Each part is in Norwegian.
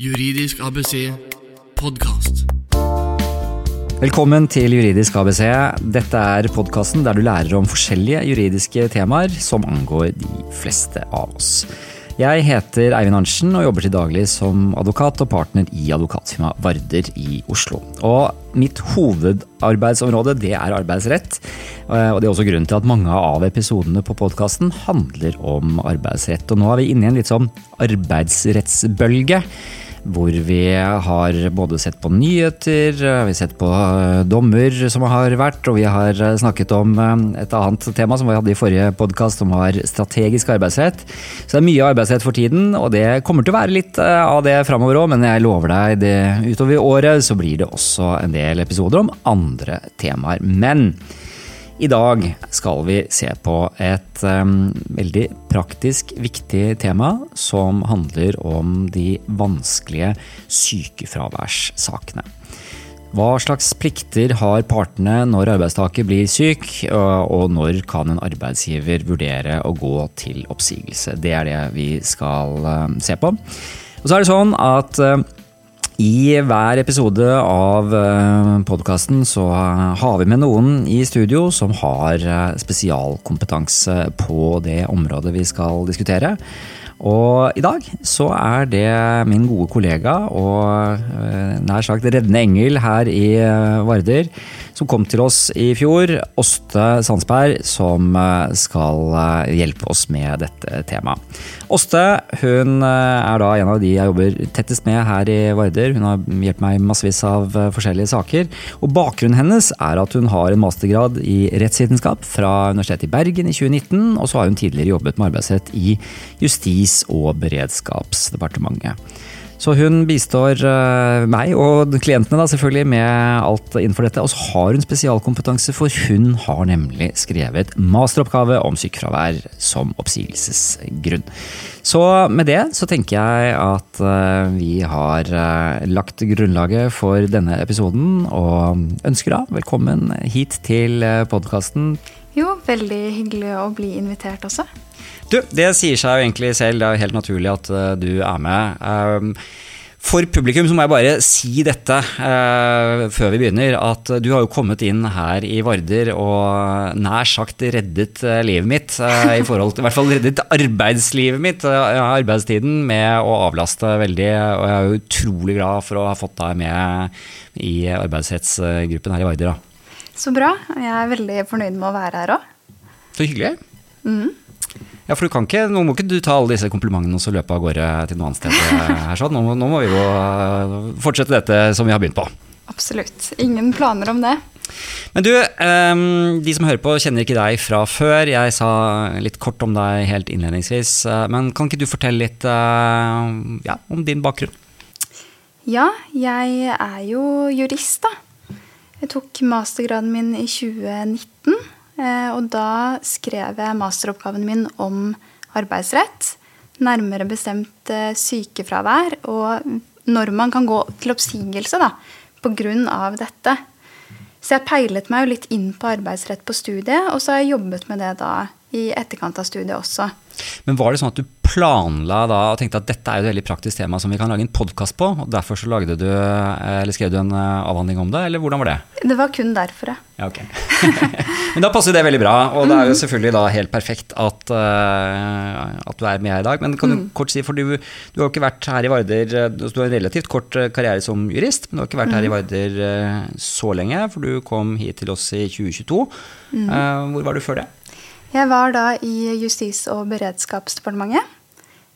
Juridisk ABC podkast. Velkommen til Juridisk ABC. Dette er podkasten der du lærer om forskjellige juridiske temaer som angår de fleste av oss. Jeg heter Eivind Arntzen og jobber til daglig som advokat og partner i advokatfirmaet Varder i Oslo. Og mitt hovedarbeidsområde det er arbeidsrett. Og det er også grunnen til at mange av episodene på podkasten handler om arbeidsrett. Og nå er vi inne i en litt sånn arbeidsrettsbølge hvor vi har både sett på nyheter, vi har sett på eh, dommer som har vært, og vi har eh, snakket om eh, et annet tema som vi hadde i forrige podkast, som var strategisk arbeidsrett. Så det er mye arbeidsrett for tiden, og det kommer til å være litt av det framover òg, men jeg lover deg det utover året så blir det også en del episoder om andre temaer. Men i dag skal vi se på et um, veldig praktisk viktig tema som handler om de vanskelige sykefraværssakene. Hva slags plikter har partene når arbeidstaker blir syk, og når kan en arbeidsgiver vurdere å gå til oppsigelse? Det er det vi skal se på. Og så er det sånn at i hver episode av podkasten så har vi med noen i studio som har spesialkompetanse på det området vi skal diskutere. Og i dag så er det min gode kollega og nær sagt reddende engel her i Varder, som kom til oss i fjor, Åste Sandsberg, som skal hjelpe oss med dette temaet. Åste hun er da en av de jeg jobber tettest med her i Varder. Hun har hjulpet meg massevis av forskjellige saker. Og bakgrunnen hennes er at hun har en mastergrad i rettsvitenskap fra Universitetet i Bergen i 2019, og så har hun tidligere jobbet med arbeidsrett i Justis- og beredskapsdepartementet. Så hun bistår meg og klientene da selvfølgelig med alt innenfor dette. Og så har hun spesialkompetanse, for hun har nemlig skrevet masteroppgave om sykefravær som oppsigelsesgrunn. Så med det så tenker jeg at vi har lagt grunnlaget for denne episoden, og ønsker da velkommen hit til podkasten. Jo, veldig hyggelig å bli invitert også. Du, det sier seg jo egentlig selv, det er jo helt naturlig at du er med. For publikum så må jeg bare si dette uh, før vi begynner. At du har jo kommet inn her i Varder og nær sagt reddet livet mitt. I forhold I hvert fall reddet arbeidslivet mitt, arbeidstiden, med å avlaste veldig. Og jeg er jo utrolig glad for å ha fått deg med i arbeidsrettsgruppen her i Varder. Da. Så bra. Jeg er veldig fornøyd med å være her òg. Så hyggelig. Mm. Ja, for du kan ikke, Nå må ikke du ta alle disse komplimentene og så løpe av gårde til noe annet sted. her sånn. nå, nå, må vi jo fortsette dette som vi har begynt på. Absolutt. Ingen planer om det. Men du, de som hører på kjenner ikke deg fra før. Jeg sa litt kort om deg helt innledningsvis. Men kan ikke du fortelle litt ja, om din bakgrunn? Ja, jeg er jo jurist, da. Jeg tok mastergraden min i 2019. Og da skrev jeg masteroppgaven min om arbeidsrett. Nærmere bestemt sykefravær og når man kan gå til oppsigelse da, pga. dette. Så jeg peilet meg jo litt inn på arbeidsrett på studiet, og så har jeg jobbet med det da i etterkant av studiet også. Men var det sånn at du planla da og tenkte at dette er et veldig praktisk tema som vi kan lage en podkast på, og derfor så lagde du, eller skrev du en avhandling om det, eller hvordan var det? Det var kun derfor, ja. ja ok. Men da passer det veldig bra, og det er jo selvfølgelig da helt perfekt at, uh, at du er med her i dag. Men kan du mm. kort si, for du, du har jo ikke vært her i Varder, du har en relativt kort karriere som jurist, men du har ikke vært her i Varder så lenge, for du kom hit til oss i 2022. Mm. Uh, hvor var du før det? Jeg var da i Justis- og beredskapsdepartementet.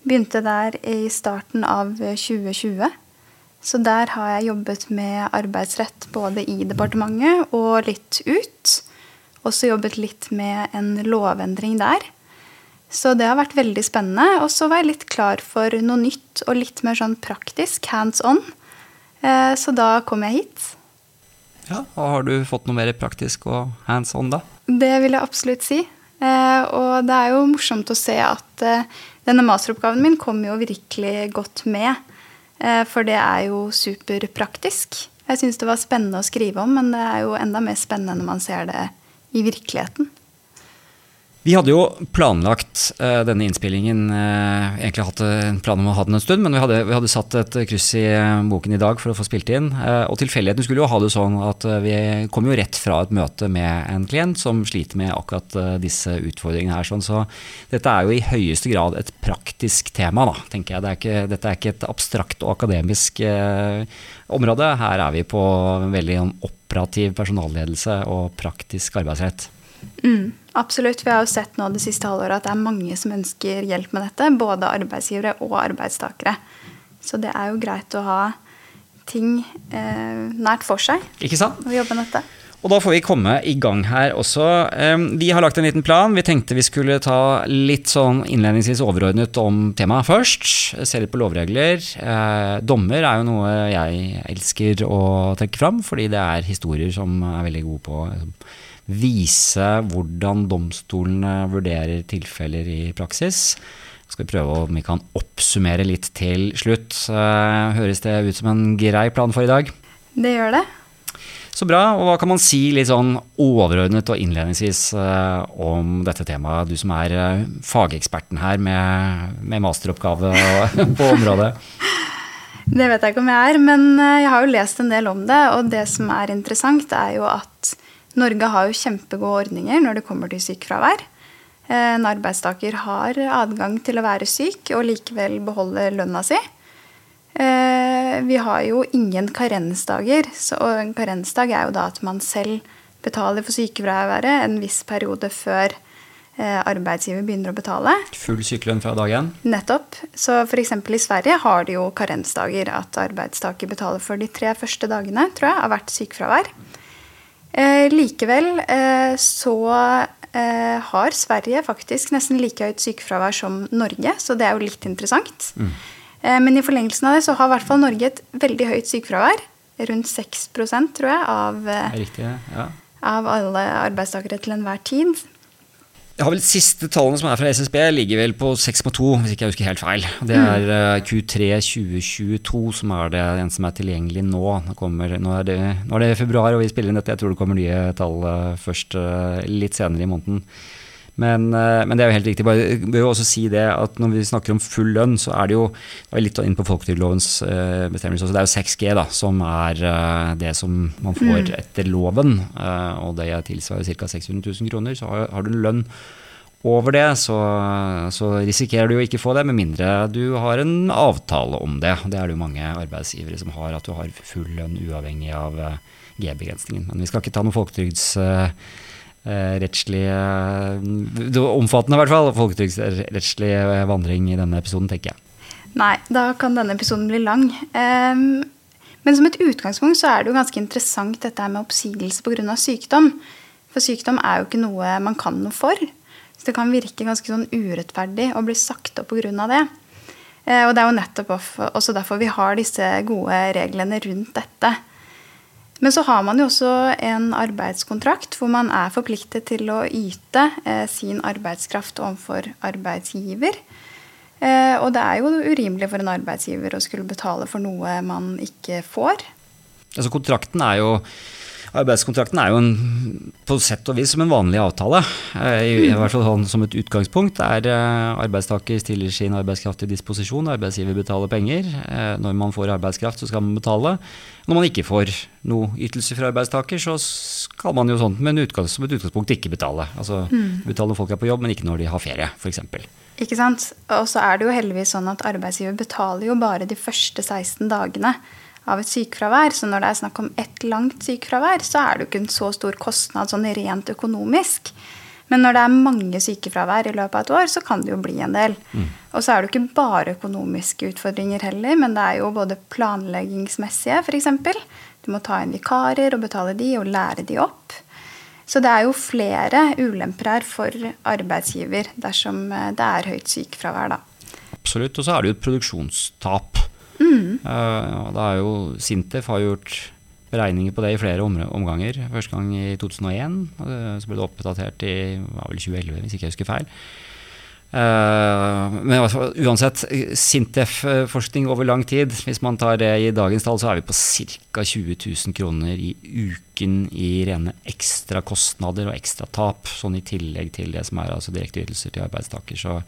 Begynte der i starten av 2020. Så der har jeg jobbet med arbeidsrett både i departementet og litt ut. Også jobbet litt med en lovendring der. Så det har vært veldig spennende. Og så var jeg litt klar for noe nytt og litt mer sånn praktisk, hands on. Så da kom jeg hit. Ja, og Har du fått noe mer praktisk og hands on, da? Det vil jeg absolutt si. Og det er jo morsomt å se at denne masteroppgaven min kom jo virkelig godt med. For det er jo superpraktisk. Jeg syns det var spennende å skrive om, men det er jo enda mer spennende når man ser det i virkeligheten. Vi hadde jo planlagt uh, denne innspillingen uh, Egentlig hatt en plan om å ha den en stund, men vi hadde, vi hadde satt et kryss i uh, boken i dag for å få spilt inn. og tilfeldigheten skulle jo ha det sånn at vi kom jo rett fra et møte med en klient som sliter med akkurat disse utfordringene her. Sånn, så dette er jo i høyeste grad et praktisk tema, da, tenker jeg. Det er ikke, dette er ikke et abstrakt og akademisk område. Her er vi på veldig operativ personalledelse og praktisk arbeidsrett. Mm, absolutt. Vi har jo sett nå det siste halvåret at det er mange som ønsker hjelp med dette. Både arbeidsgivere og arbeidstakere. Så det er jo greit å ha ting eh, nært for seg. Ikke sant? Og jobbe med dette. Og da får vi komme i gang her også. Vi har lagt en liten plan. Vi tenkte vi skulle ta litt sånn innledningsvis overordnet om temaet først. Se litt på lovregler. Eh, dommer er jo noe jeg elsker å trekke fram, fordi det er historier som er veldig gode på vise hvordan domstolene vurderer tilfeller i praksis. Skal vi prøve om vi kan oppsummere litt til slutt. Eh, høres det ut som en grei plan for i dag? Det gjør det. Så bra. Og hva kan man si litt sånn overordnet og innledningsvis uh, om dette temaet? Du som er uh, fageksperten her med, med masteroppgave på området. Det vet jeg ikke om jeg er, men jeg har jo lest en del om det. Og det som er interessant, er jo at Norge har jo kjempegode ordninger når det kommer til sykefravær. Eh, en arbeidstaker har adgang til å være syk og likevel beholde lønna si. Eh, vi har jo ingen karensdager, og en karensdag er jo da at man selv betaler for sykefraværet en viss periode før eh, arbeidsgiver begynner å betale. Full sykelønn fra dag én? Nettopp. Så f.eks. i Sverige har de jo karensdager. At arbeidstaker betaler for de tre første dagene tror jeg, av hvert sykefravær. Eh, likevel eh, så eh, har Sverige faktisk nesten like høyt sykefravær som Norge, så det er jo litt interessant. Mm. Eh, men i forlengelsen av det så har i hvert fall Norge et veldig høyt sykefravær. Rundt 6% tror jeg, av, riktig, ja. av alle arbeidstakere til enhver tid. Jeg har vel Siste tallene som er fra SSB, ligger vel på 6,2, hvis ikke jeg husker helt feil. Det er mm. eh, Q3 2022 som er det en som er tilgjengelig nå. Nå, kommer, nå, er det, nå, er det, februar, og vi spiller inn dette. Jeg tror det kommer nye tall eh, først eh, litt senere i måneden. Men, men, det er jo helt riktig. Bare bør jo også si det at når vi snakker om full lønn, så er det jo det er litt inn på folketrygdlovens bestemmelse også. Det er jo 6G da, som er det som man får mm. etter loven. Og det tilsvarer ca. 600 000 kroner. Så har, har du lønn over det, så, så, risikerer du jo ikke få det, med mindre du har en avtale om det. Det er det jo mange arbeidsgivere som har, at du har full lønn uavhengig av G-begrensningen. Men vi skal ikke ta noe folketrygds... uh, Omfattende, i hvert fall. Folketrygdsrettslig vandring i denne episoden, tenker jeg. Nei, da kan denne episoden bli lang. Um, men som et utgangspunkt så er det jo ganske interessant dette med oppsigelse pga. sykdom. For sykdom er jo ikke noe man kan noe for. Så det kan virke ganske sånn urettferdig å bli sagt opp pga. det. Eh, og det er jo nettopp også derfor vi har disse gode reglene rundt dette. Men så har man jo også en arbeidskontrakt hvor man er forpliktet til å yte eh, sin arbeidskraft overfor arbeidsgiver. Eh, og det er jo urimelig for en arbeidsgiver å skulle betale for noe man ikke får. Altså Kontrakten er jo Arbeidskontrakten er jo en, på sett og vis som en vanlig avtale. Eh, I, i hvert fall sånn som et utgangspunkt. Der eh, arbeidstaker stiller sin arbeidskraft til disposisjon, arbeidsgiver betaler penger. Eh, når man får arbeidskraft, så skal man betale. Når man ikke får noe ytelse fra arbeidstaker, så skal man jo sånn med utgangs, som et utgangspunkt ikke betale. Altså mm. betale når folk er på jobb, men ikke når de har ferie, f.eks. Ikke sant. Og så er det jo heldigvis sånn at arbeidsgiver betaler jo bare de første 16 dagene av et sykefravær. Så når det er snakk om ett langt sykefravær, så er det jo ikke en så stor kostnad sånn rent økonomisk. Men når det er mange sykefravær i løpet av et år, så kan det jo bli en del. Mm. Og så er det jo ikke bare økonomiske utfordringer heller, men det er jo både planleggingsmessige, f.eks. Du må ta inn vikarer og betale de og lære de opp. Så det er jo flere ulemper her for arbeidsgiver dersom det er høyt sykefravær, da. Absolutt. Og så er det jo et produksjonstap. Mm. Uh, det er jo Sintef har gjort beregninger på det i flere omganger. Første gang i 2001. Så ble det oppdatert i var vel 2011, hvis ikke jeg husker feil. Uh, men uansett, Sintef-forskning over lang tid, hvis man tar det i dagens tall, så er vi på ca. 20 000 kroner i uken i rene ekstra kostnader og ekstra tap, sånn i tillegg til det som er altså direkte ytelser til arbeidstaker. Så,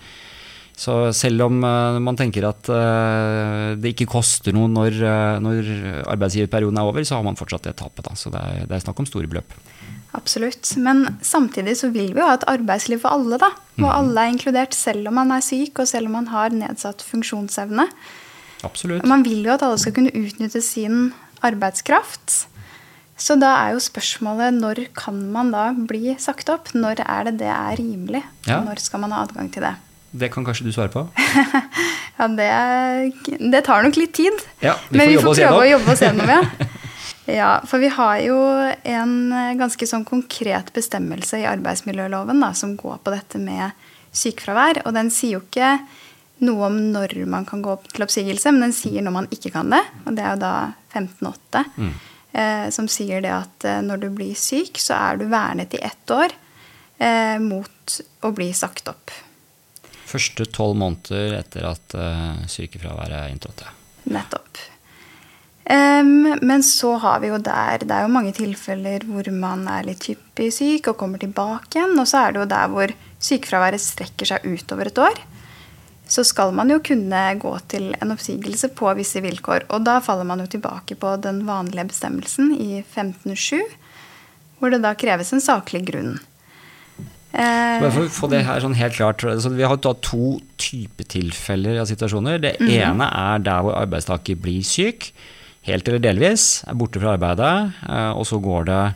så selv om uh, man tenker at uh, det ikke koster noe når, uh, når arbeidsgiverperioden er over, så har man fortsatt det tapet. Da. Så det er, det er snakk om store beløp. Absolutt. Men samtidig så vil vi jo ha et arbeidsliv for alle, da. Hvor Mhm. alle er inkludert selv om man er syk, og selv om man har nedsatt funksjonsevne. Absolutt. Man vil jo at alle skal kunne utnytte sin arbeidskraft. Så da er jo spørsmålet når kan man da bli sagt opp? Når er det det er rimelig? Ja. Når skal man ha adgang til det? Det kan kanskje du svare på? Ja, det, det tar nok litt tid. Ja, vi Men vi får prøve å jobbe oss gjennom, ja. ja. For vi har jo en eh, ganske sånn konkret bestemmelse i arbeidsmiljøloven da, som går på dette med sykefravær. Og den sier jo ikke noe om når man kan gå opp til oppsigelse, men den sier når man ikke kan det. Og det er jo da 15.8, Mm. eh, som sier det at eh, når du blir syk, så er du vernet i ett år eh, mot å bli sagt opp. Første tolv måneder etter at uh, sykefraværet inntrådte. Nettopp. Um, men så har vi jo der Det er jo mange tilfeller hvor man er litt hyppig syk og kommer tilbake igjen. Og så er det jo der hvor sykefraværet strekker seg utover et år. Så skal man jo kunne gå til en oppsigelse på visse vilkår. Og da faller man jo tilbake på den vanlige bestemmelsen i 15.7, hvor det da kreves en saklig grunn. Eh, Bare for å få det her sånn helt klart, så Vi har to typetilfeller av situasjoner. Det ene er der hvor arbeidstaker blir syk, helt eller delvis, er borte fra arbeidet, eh, og så går det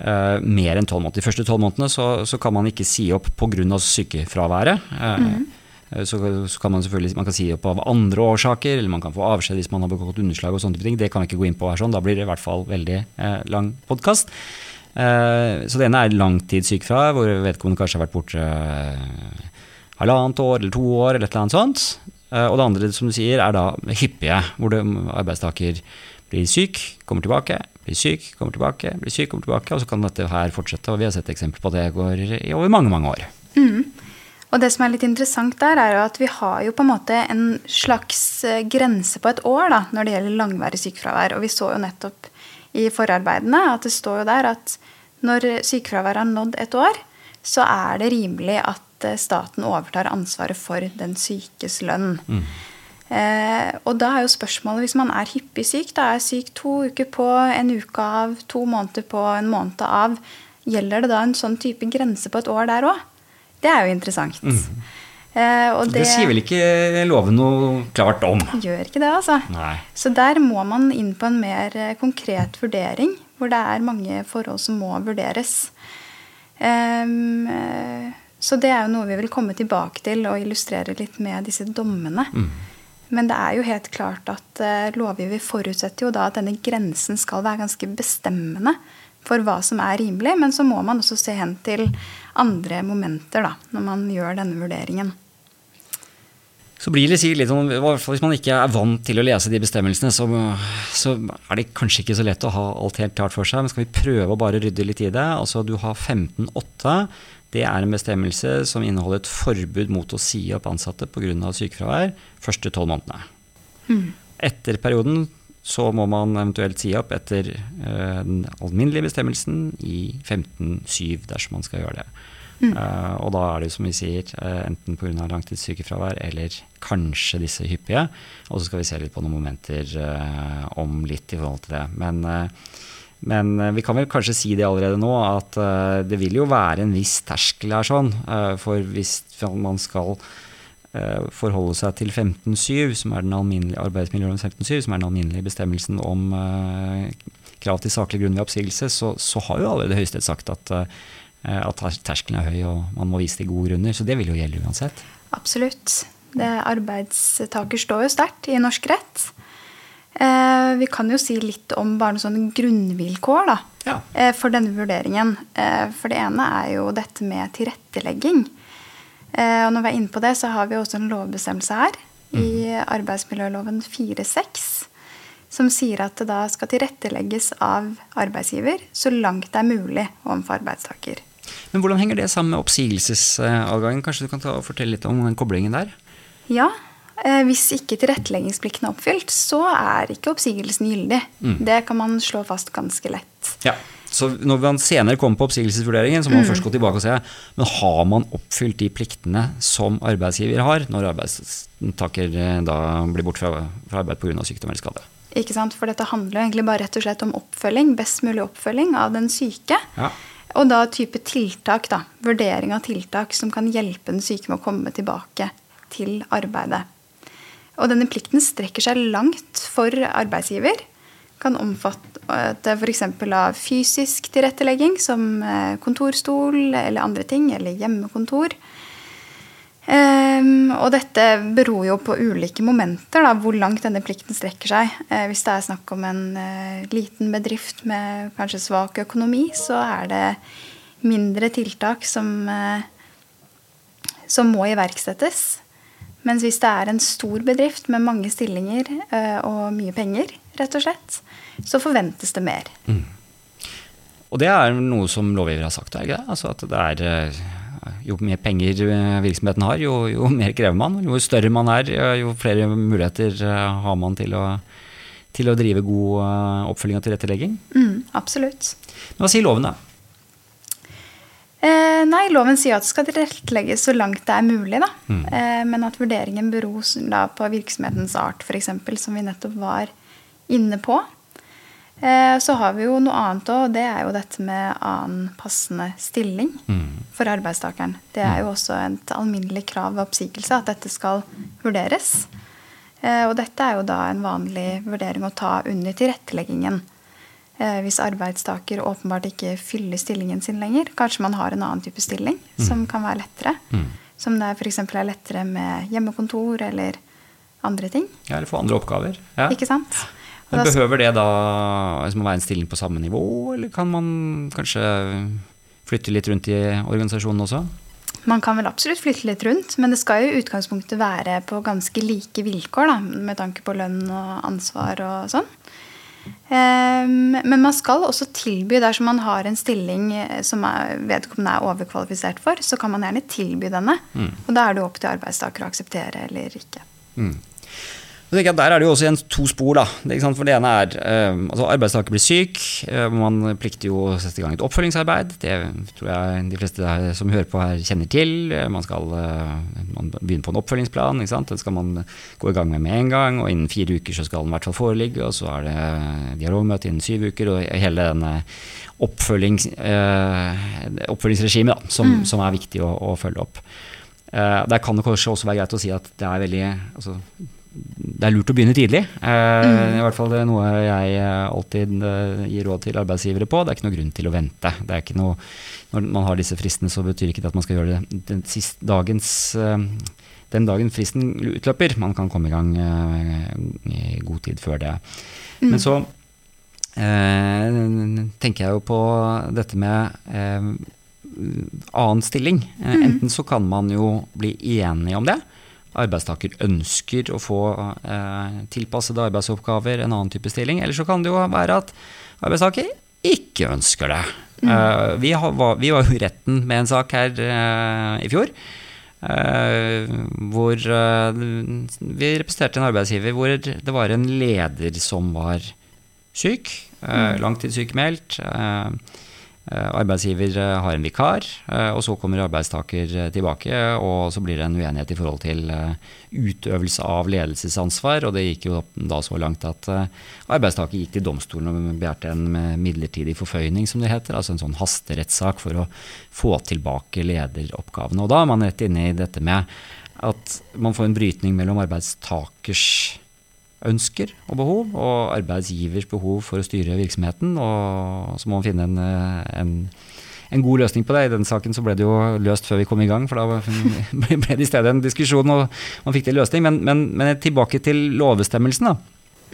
eh, mer enn tolv måneder. De første tolv månedene så, så kan man ikke si opp pga. sykefraværet. Mm. Så, så kan man selvfølgelig man kan si opp av andre årsaker, eller man kan få avskjed hvis man har begått underslag. og sånne ting. Det kan vi ikke gå inn på her, sånn. da blir det i hvert fall veldig lang podkast. Eh, så det ene er langtidssykefravær, hvor vedkommende kanskje har vært borte eh, halvannet år eller to år, eller et eller annet sånt. Eh, og det andre, som du sier, er da hyppige, hvor arbeidstaker blir syk, kommer tilbake, blir syk, kommer tilbake, blir syk, kommer tilbake, og så kan dette her fortsette. Og vi har sett eksempler på det går i over mange, mange år. Og det som er litt interessant der, er jo at vi har jo på en måte en slags grense på et år da, når det gjelder langværig sykefravær. Og vi så jo nettopp i forarbeidene at det står jo der at når sykefraværet har nådd et år, så er det rimelig at eh, staten overtar ansvaret for den sykes lønn. Eh, og da er jo spørsmålet, hvis man er hyppig syk, da er syk to uker på, en uke av, to måneder på, en måned av, gjelder det da en sånn type grense på et år der òg? Det er jo interessant. Eh, og Det, sier vel ikke loven noe klart om? gjør ikke det, altså. Nei. Så der må man inn på en mer eh, konkret vurdering, hvor det er mange forhold som må vurderes. Ehm, eh, så det er jo noe vi vil komme tilbake til og illustrere litt med disse dommene. Men det er jo helt klart at eh, lovgiver forutsetter jo da at denne grensen skal være ganske bestemmende for hva som er rimelig, men så må man også se hen til andre momenter da, når man gjør denne vurderingen. Så blir det litt sånn, i hvert fall Hvis man ikke er vant til å lese de bestemmelsene, så, så er det kanskje ikke så lett å ha alt helt klart for seg. Men skal vi prøve å bare rydde litt i det? Altså Du har 15.8. Det er en bestemmelse som inneholder et forbud mot å si opp ansatte pga. sykefravær første tolv månedene. Etter perioden så må man eventuelt si opp etter eh, den alminnelige bestemmelsen i 15.7 dersom man skal gjøre det. Eh, og da er det jo som vi sier, uh, enten pga. langtidssykefravær eller kanskje disse hyppige. Og så skal vi se litt på noen momenter uh, om litt i forhold til det. Men, men vi kan vel kanskje si det allerede nå, at det vil jo være en viss terskel her sånn. for hvis man skal forholde seg til 15.7, som er den alminnelige arbeidsmiljøloven 15.7, som er den alminnelige bestemmelsen om krav til saklig grunn ved oppsigelse, så, så har jo allerede Høyesterett sagt at, at terskelen er høy og man må vise til gode grunner. Så det vil jo gjelde uansett. Absolutt. Det Arbeidstaker står jo sterkt i norsk rett. Eh, vi kan jo si litt om bare noen sånne grunnvilkår da, Ja. eh, for denne vurderingen. Eh, for det ene er jo dette med tilrettelegging. Eh, og når vi er inne på det, så har vi også en lovbestemmelse her i arbeidsmiljøloven 4.6 som sier at det da skal tilrettelegges av arbeidsgiver så langt det er mulig overfor arbeidstaker. Men hvordan henger det sammen med oppsigelsesadgangen? Kanskje du kan ta og fortelle litt om den koblingen der? Ja, eh, hvis ikke tilretteleggingsplikten er oppfylt, så er ikke oppsigelsen gyldig. Det kan man slå fast ganske lett. Ja. Så når man senere kommer på oppsigelsesvurderingen, så må man først gå tilbake og se men har man oppfylt de pliktene som arbeidsgiver har, når arbeidstaker eh, da blir borte fra, fra arbeid pga. sykdom eller skade. For dette handler jo egentlig bare rett og slett om oppfølging, best mulig oppfølging av den syke. Ja. Og da type tiltak, da. Vurdering av tiltak som kan hjelpe den syke med å komme tilbake til arbeidet. Og denne plikten strekker seg langt for arbeidsgiver. Kan omfatte f.eks. av fysisk tilrettelegging, som eh, kontorstol eller andre ting, eller hjemmekontor. Um, og dette beror jo på ulike momenter, da, hvor langt denne plikten strekker seg. Uh, hvis det er snakk om en uh, liten bedrift med kanskje svak økonomi, så er det mindre tiltak som, uh, som må iverksettes. Mens hvis det er en stor bedrift med mange stillinger og mye penger, rett og slett, så forventes det mer. Mm. Og det er noe som lovgiver har sagt, er ikke det? Altså at det er jo mer penger eh, virksomheten har, jo, jo, mer krever man. Jo større man er, jo flere muligheter eh, har man til å, til å drive god eh, oppfølging og tilrettelegging. Mm, absolutt. Hva sier loven, da? Eh, nei, loven sier at det skal tilrettelegges så langt det er mulig. Da. Mm. Eh, men at vurderingen beror på virksomhetens art, f.eks., som vi nettopp var inne på. Eh, så har vi jo noe annet òg, og det er jo dette med annen passende stilling mm. for arbeidstakeren. Det er jo også et alminnelig krav ved oppsigelse at dette skal vurderes. Eh, og dette er jo da en vanlig vurdering å ta under tilretteleggingen. Eh, hvis arbeidstaker åpenbart ikke fyller stillingen sin lenger. Kanskje man har en annen type stilling mm. som kan være lettere. Mm. Som det f.eks. er lettere med hjemmekontor eller andre ting. Ja, eller få andre oppgaver. Ja. Ikke sant? Men Behøver det da liksom, å være en stilling på samme nivå, eller kan man kanskje flytte litt rundt i organisasjonen også? Man kan vel absolutt flytte litt rundt, men det skal jo i utgangspunktet være på ganske like vilkår, da, med tanke på lønn og ansvar og sånn. Ehm, men man skal også tilby, dersom man har en stilling som vedkommende er overkvalifisert for, så kan man gjerne tilby denne. Mm. Og da er det opp til arbeidstaker å akseptere eller ikke. Mm. Så Der er det jo også igjen to spor. da, For Det ene er eh, altså Arbeidstaker blir syk. Eh, man plikter jo å sette i gang et oppfølgingsarbeid. Det tror jeg de fleste som hører på her kjenner til. Uh, man skal man begynne på en oppfølgingsplan. Den skal man gå i gang med med en gang. og Innen fire uker så skal den i hvert fall foreligge. og Så er det dialogmøte innen syv uker. og hele denne oppfølgings, oppfølgingsregimet da, som, mm. som, er viktig å, å følge opp. Der kan det kanskje også være greit å si at det er veldig altså, det er lurt å begynne tidlig. Eh, mm. I hvert fall det er noe jeg eh, alltid eh, gir råd til arbeidsgivere på. Det er ikke noe grunn til å vente. Det er ikke noe, når man har disse fristene, så betyr ikke det at man skal gjøre det den, sist, dagens, den dagen fristen utløper. Man kan komme i gang i god tid før det. Mm. Men så eh, tenker jeg jo på dette med eh, annen stilling. Mm. Enten så kan man jo bli enige om det arbeidstaker ønsker å få eh, tilpassede arbeidsoppgaver, en annen type stilling. Eller så kan det jo være at arbeidstaker ikke ønsker det. Mm. Eh, vi, har, vi, var jo i retten med en sak her eh, i fjor. Eh, hvor eh, vi representerte en arbeidsgiver hvor det var en leder som var syk. Eh, mm. Langtidssykemeldt. Eh, arbeidsgiver eh, har en vikar, eh, og så kommer arbeidstaker tilbake. Og så blir det en uenighet i forhold til utøvelse av ledelsesansvar. Og det gikk jo da så langt at arbeidstaker gikk til domstolen og begjærte en midlertidig forføyning, som det heter. Altså en sånn hasterettssak for å få tilbake lederoppgavene. Og da er man rett inne i dette med at man får en brytning mellom arbeidstakers ønsker og behov, og arbeidsgivers behov for å styre virksomheten. Og så må man finne en, en, en, god løsning på det. I den saken så ble det jo løst før vi kom i gang, for da ble det i stedet en diskusjon, og man fikk til løsning. Men, men, men tilbake til lovbestemmelsen, da.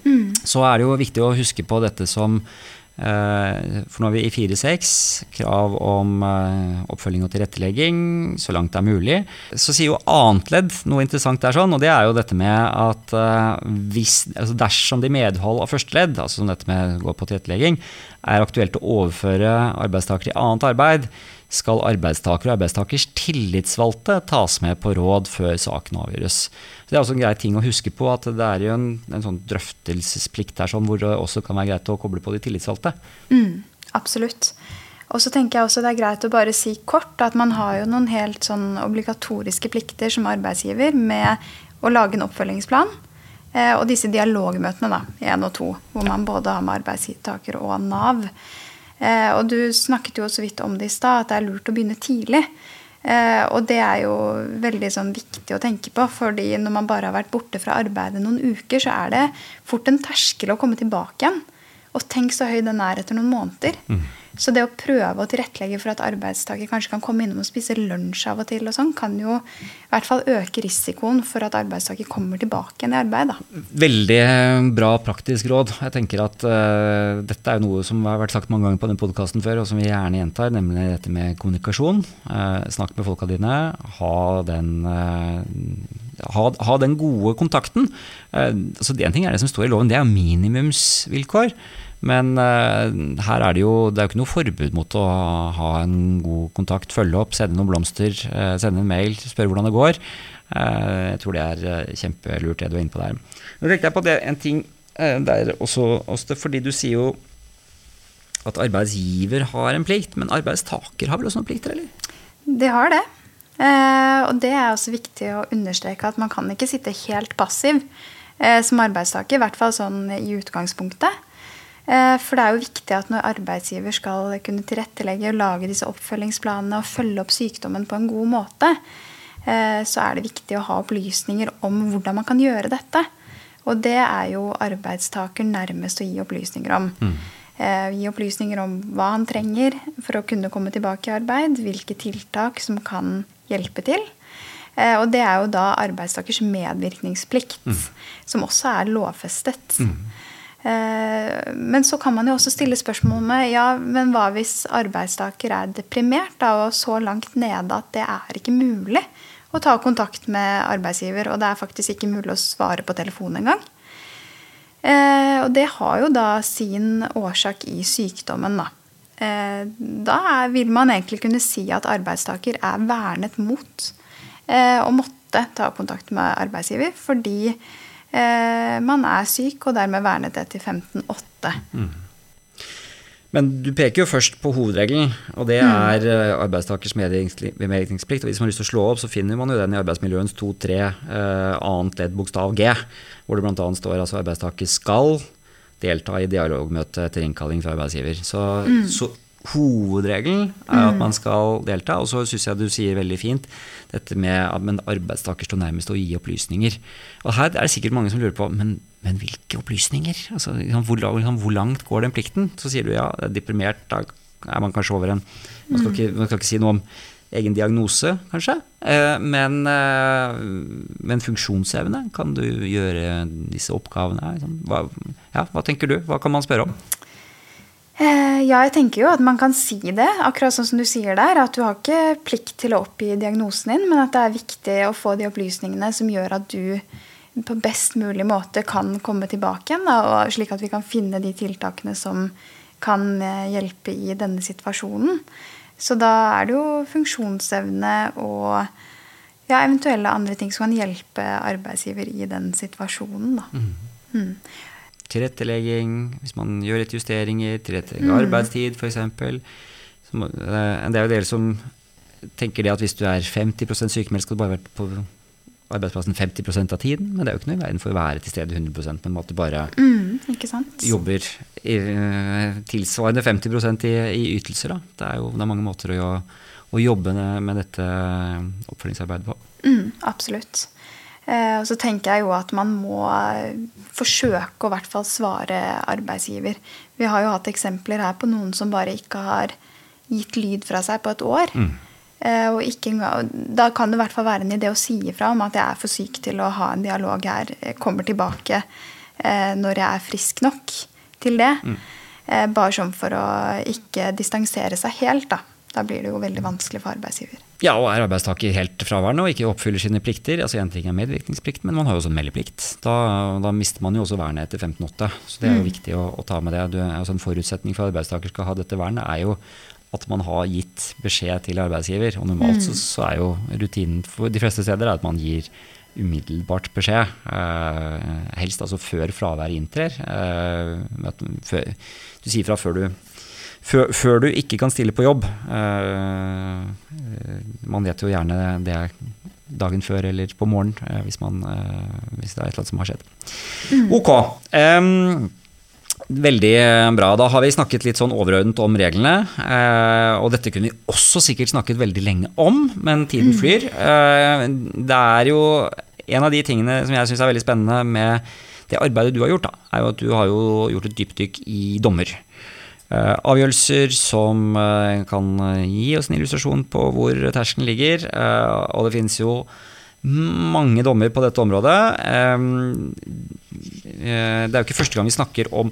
Mm. Så er det jo viktig å huske på dette som Eh, for nå er vi i 4-6, krav om eh, oppfølging og tilrettelegging så langt det er mulig. Så sier jo annet ledd noe interessant der, sånn, og det er jo dette med at eh, hvis, altså dersom det i medhold av første ledd, altså som dette med å gå på tilrettelegging, er aktuelt å overføre arbeidstaker til annet arbeid, skal arbeidstaker og arbeidstakers tillitsvalgte tas med på råd før saken avgjøres. Så det er også en grei ting å huske på at det er jo en, en sånn drøftelsesplikt her sånn, hvor det også kan være greit å koble på de tillitsvalgte. Mm, absolutt. Og så tenker jeg også det er greit å bare si kort at man har jo noen helt sånn obligatoriske plikter som arbeidsgiver med å lage en oppfølgingsplan. Eh, og disse dialogmøtene, da, én og to, hvor man både har med arbeidstaker og Nav. Eh, og du snakket jo så vidt om det i stad, at det er lurt å begynne tidlig. Eh, og det er jo veldig sånn viktig å tenke på, fordi når man bare har vært borte fra arbeidet noen uker, så er det fort en terskel å komme tilbake igjen. Og tenk så høy den er etter noen måneder. Mm. Så det å prøve å tilrettelegge for at arbeidstaker kanskje kan komme innom og spise lunsj av og til, og sånn, kan jo i hvert fall øke risikoen for at arbeidstaker kommer tilbake igjen i arbeid. Da. Veldig eh, bra praktisk råd. Jeg tenker at uh, Dette er noe som har vært sagt mange ganger på denne podkasten før, og som vi gjerne gjentar, nemlig dette med kommunikasjon. Uh, snakk med folka dine. Ha den, uh, ha, ha den gode kontakten. så En ting er det som står i loven, det er minimumsvilkår. Men uh, her er det jo det er jo ikke noe forbud mot å ha en god kontakt, følge opp, sende noen blomster, uh, sende en mail, spørre hvordan det går. Uh, jeg tror det er kjempelurt, det du er inne på der. Nå tenkte jeg på det, en ting der også, Åste, fordi du sier jo at arbeidsgiver har en plikt, men arbeidstaker har vel også noen plikter, eller? De har det. og det er også viktig å understreke at man kan ikke sitte helt passiv som arbeidstaker, i hvert fall sånn i utgangspunktet. Eh, for det er jo viktig at når arbeidsgiver skal kunne tilrettelegge og lage disse oppfølgingsplanene og følge opp sykdommen på en god måte, eh, så er det viktig å ha opplysninger om hvordan man kan gjøre dette. Og det er jo arbeidstaker nærmest å gi opplysninger om. Mm. Eh, gi opplysninger om hva han trenger for å kunne komme tilbake i arbeid, hvilke tiltak som kan hjelpe til. Og det er jo da arbeidstakers medvirkningsplikt, mm. som også er lovfestet. Mm. Eh, men så kan man jo også stille spørsmål med ja, men hva hvis arbeidstaker er deprimert da, og så langt nede at det er ikke mulig å ta kontakt med arbeidsgiver, og det er faktisk ikke mulig å svare på telefon engang. Eh, og det har jo da sin årsak i sykdommen, da. Eh, da vil man egentlig kunne si at arbeidstaker er vernet mot å måtte ta kontakt med arbeidsgiver fordi man er syk, og dermed vernet etter 15-8. Mm. Men du peker jo først på hovedregelen, og det mm. er mm. arbeidstakers medvirkningsplikt. Og hvis man har lyst til å slå opp, så finner man jo den i arbeidsmiljøens 2-3 eh, annet ledd bokstav G, hvor det bl.a. står altså arbeidstaker skal delta i dialogmøte etter innkalling fra arbeidsgiver. Så, mm. så hovedregelen er at mm. man skal delta. Og så syns jeg du sier veldig fint dette med at en arbeidstaker står nærmest å gi opplysninger. Og her er det sikkert mange som lurer på men, men hvilke opplysninger? Altså, hvor, hvor, langt går den plikten? Så sier du ja, det er deprimert, da er man kanskje over en Man skal mm. ikke, man skal ikke si noe om egen diagnose, kanskje. Eh, men, eh, men, funksjonsevne, kan du gjøre disse oppgavene? Liksom? Hva, ja, hva tenker du? Hva kan man spørre om? Eh, ja, jeg tenker jo at man kan si det, akkurat sånn som du sier der. At du har ikke plikt til å oppgi diagnosen din, men at det er viktig å få de opplysningene som gjør at du på best mulig måte kan komme tilbake igjen. og slik at vi kan finne de tiltakene som kan eh, hjelpe i denne situasjonen. Så da er det jo funksjonsevne og ja, eventuelle andre ting som kan hjelpe arbeidsgiver i den situasjonen. Da. Mm. Mm tilrettelegging, hvis man gjør litt justeringer, tilrettelegge mm. arbeidstid f.eks. Eh, det er jo dere som tenker det at hvis du er 50% sykemeldt, skal du bare være på arbeidsplassen 50% av tiden. Men det er jo ikke noe i verden for å være til stede 100 men at du bare mm, jobber i, eh, tilsvarende 50 i, i ytelser. Da. Det er jo det er mange måter å, å jobbe med dette oppfølgingsarbeidet på. Mm, absolutt. Eh, og så tenker jeg jo at man må eh, forsøke å hvert fall svare arbeidsgiver. Vi har jo hatt eksempler her på noen som bare ikke har gitt lyd fra seg på et år. Mm. Eh, og ikke, da kan det i hvert fall være en idé å si ifra om at jeg er for syk til å ha en dialog her. Jeg kommer tilbake når jeg er frisk nok til det. Mm. Bare sånn for å ikke distansere seg helt, da. Da blir det jo veldig vanskelig for arbeidsgiver. Ja, og er arbeidstaker helt fraværende og ikke oppfyller sine plikter, altså en ting er medvirkningsplikt, men man har jo også en meldeplikt. Da, da mister man jo også vernet etter 15-8, så det er jo mm. viktig å, å, ta med det. Du, altså en forutsetning for at arbeidstaker skal ha dette vernet, er jo at man har gitt beskjed til arbeidsgiver. Og normalt så, så er jo rutinen for de fleste steder er at man gir umiddelbart beskjed. Eh, helst altså før fraværet inntrer. Eh, før, du sier fra før du før, før, du ikke kan stille på jobb. uh, man vet jo gjerne det dagen før eller på morgenen uh, hvis, man, eh, hvis, det er et eller annet som har skjedd. Mm. Ok. Um, Veldig bra. Da har vi snakket litt sånn overordnet om reglene. Og dette kunne vi også sikkert snakket veldig lenge om, men tiden mm. flyr. Det er jo en av de tingene som jeg syns er veldig spennende med det arbeidet du har gjort, da, er jo at du har jo gjort et dypdykk i dommer. Eh, avgjørelser som eh, kan gi oss en illustrasjon på hvor terskelen ligger. Eh, og det finnes jo mange dommer på dette området. Det er jo ikke første gang vi snakker om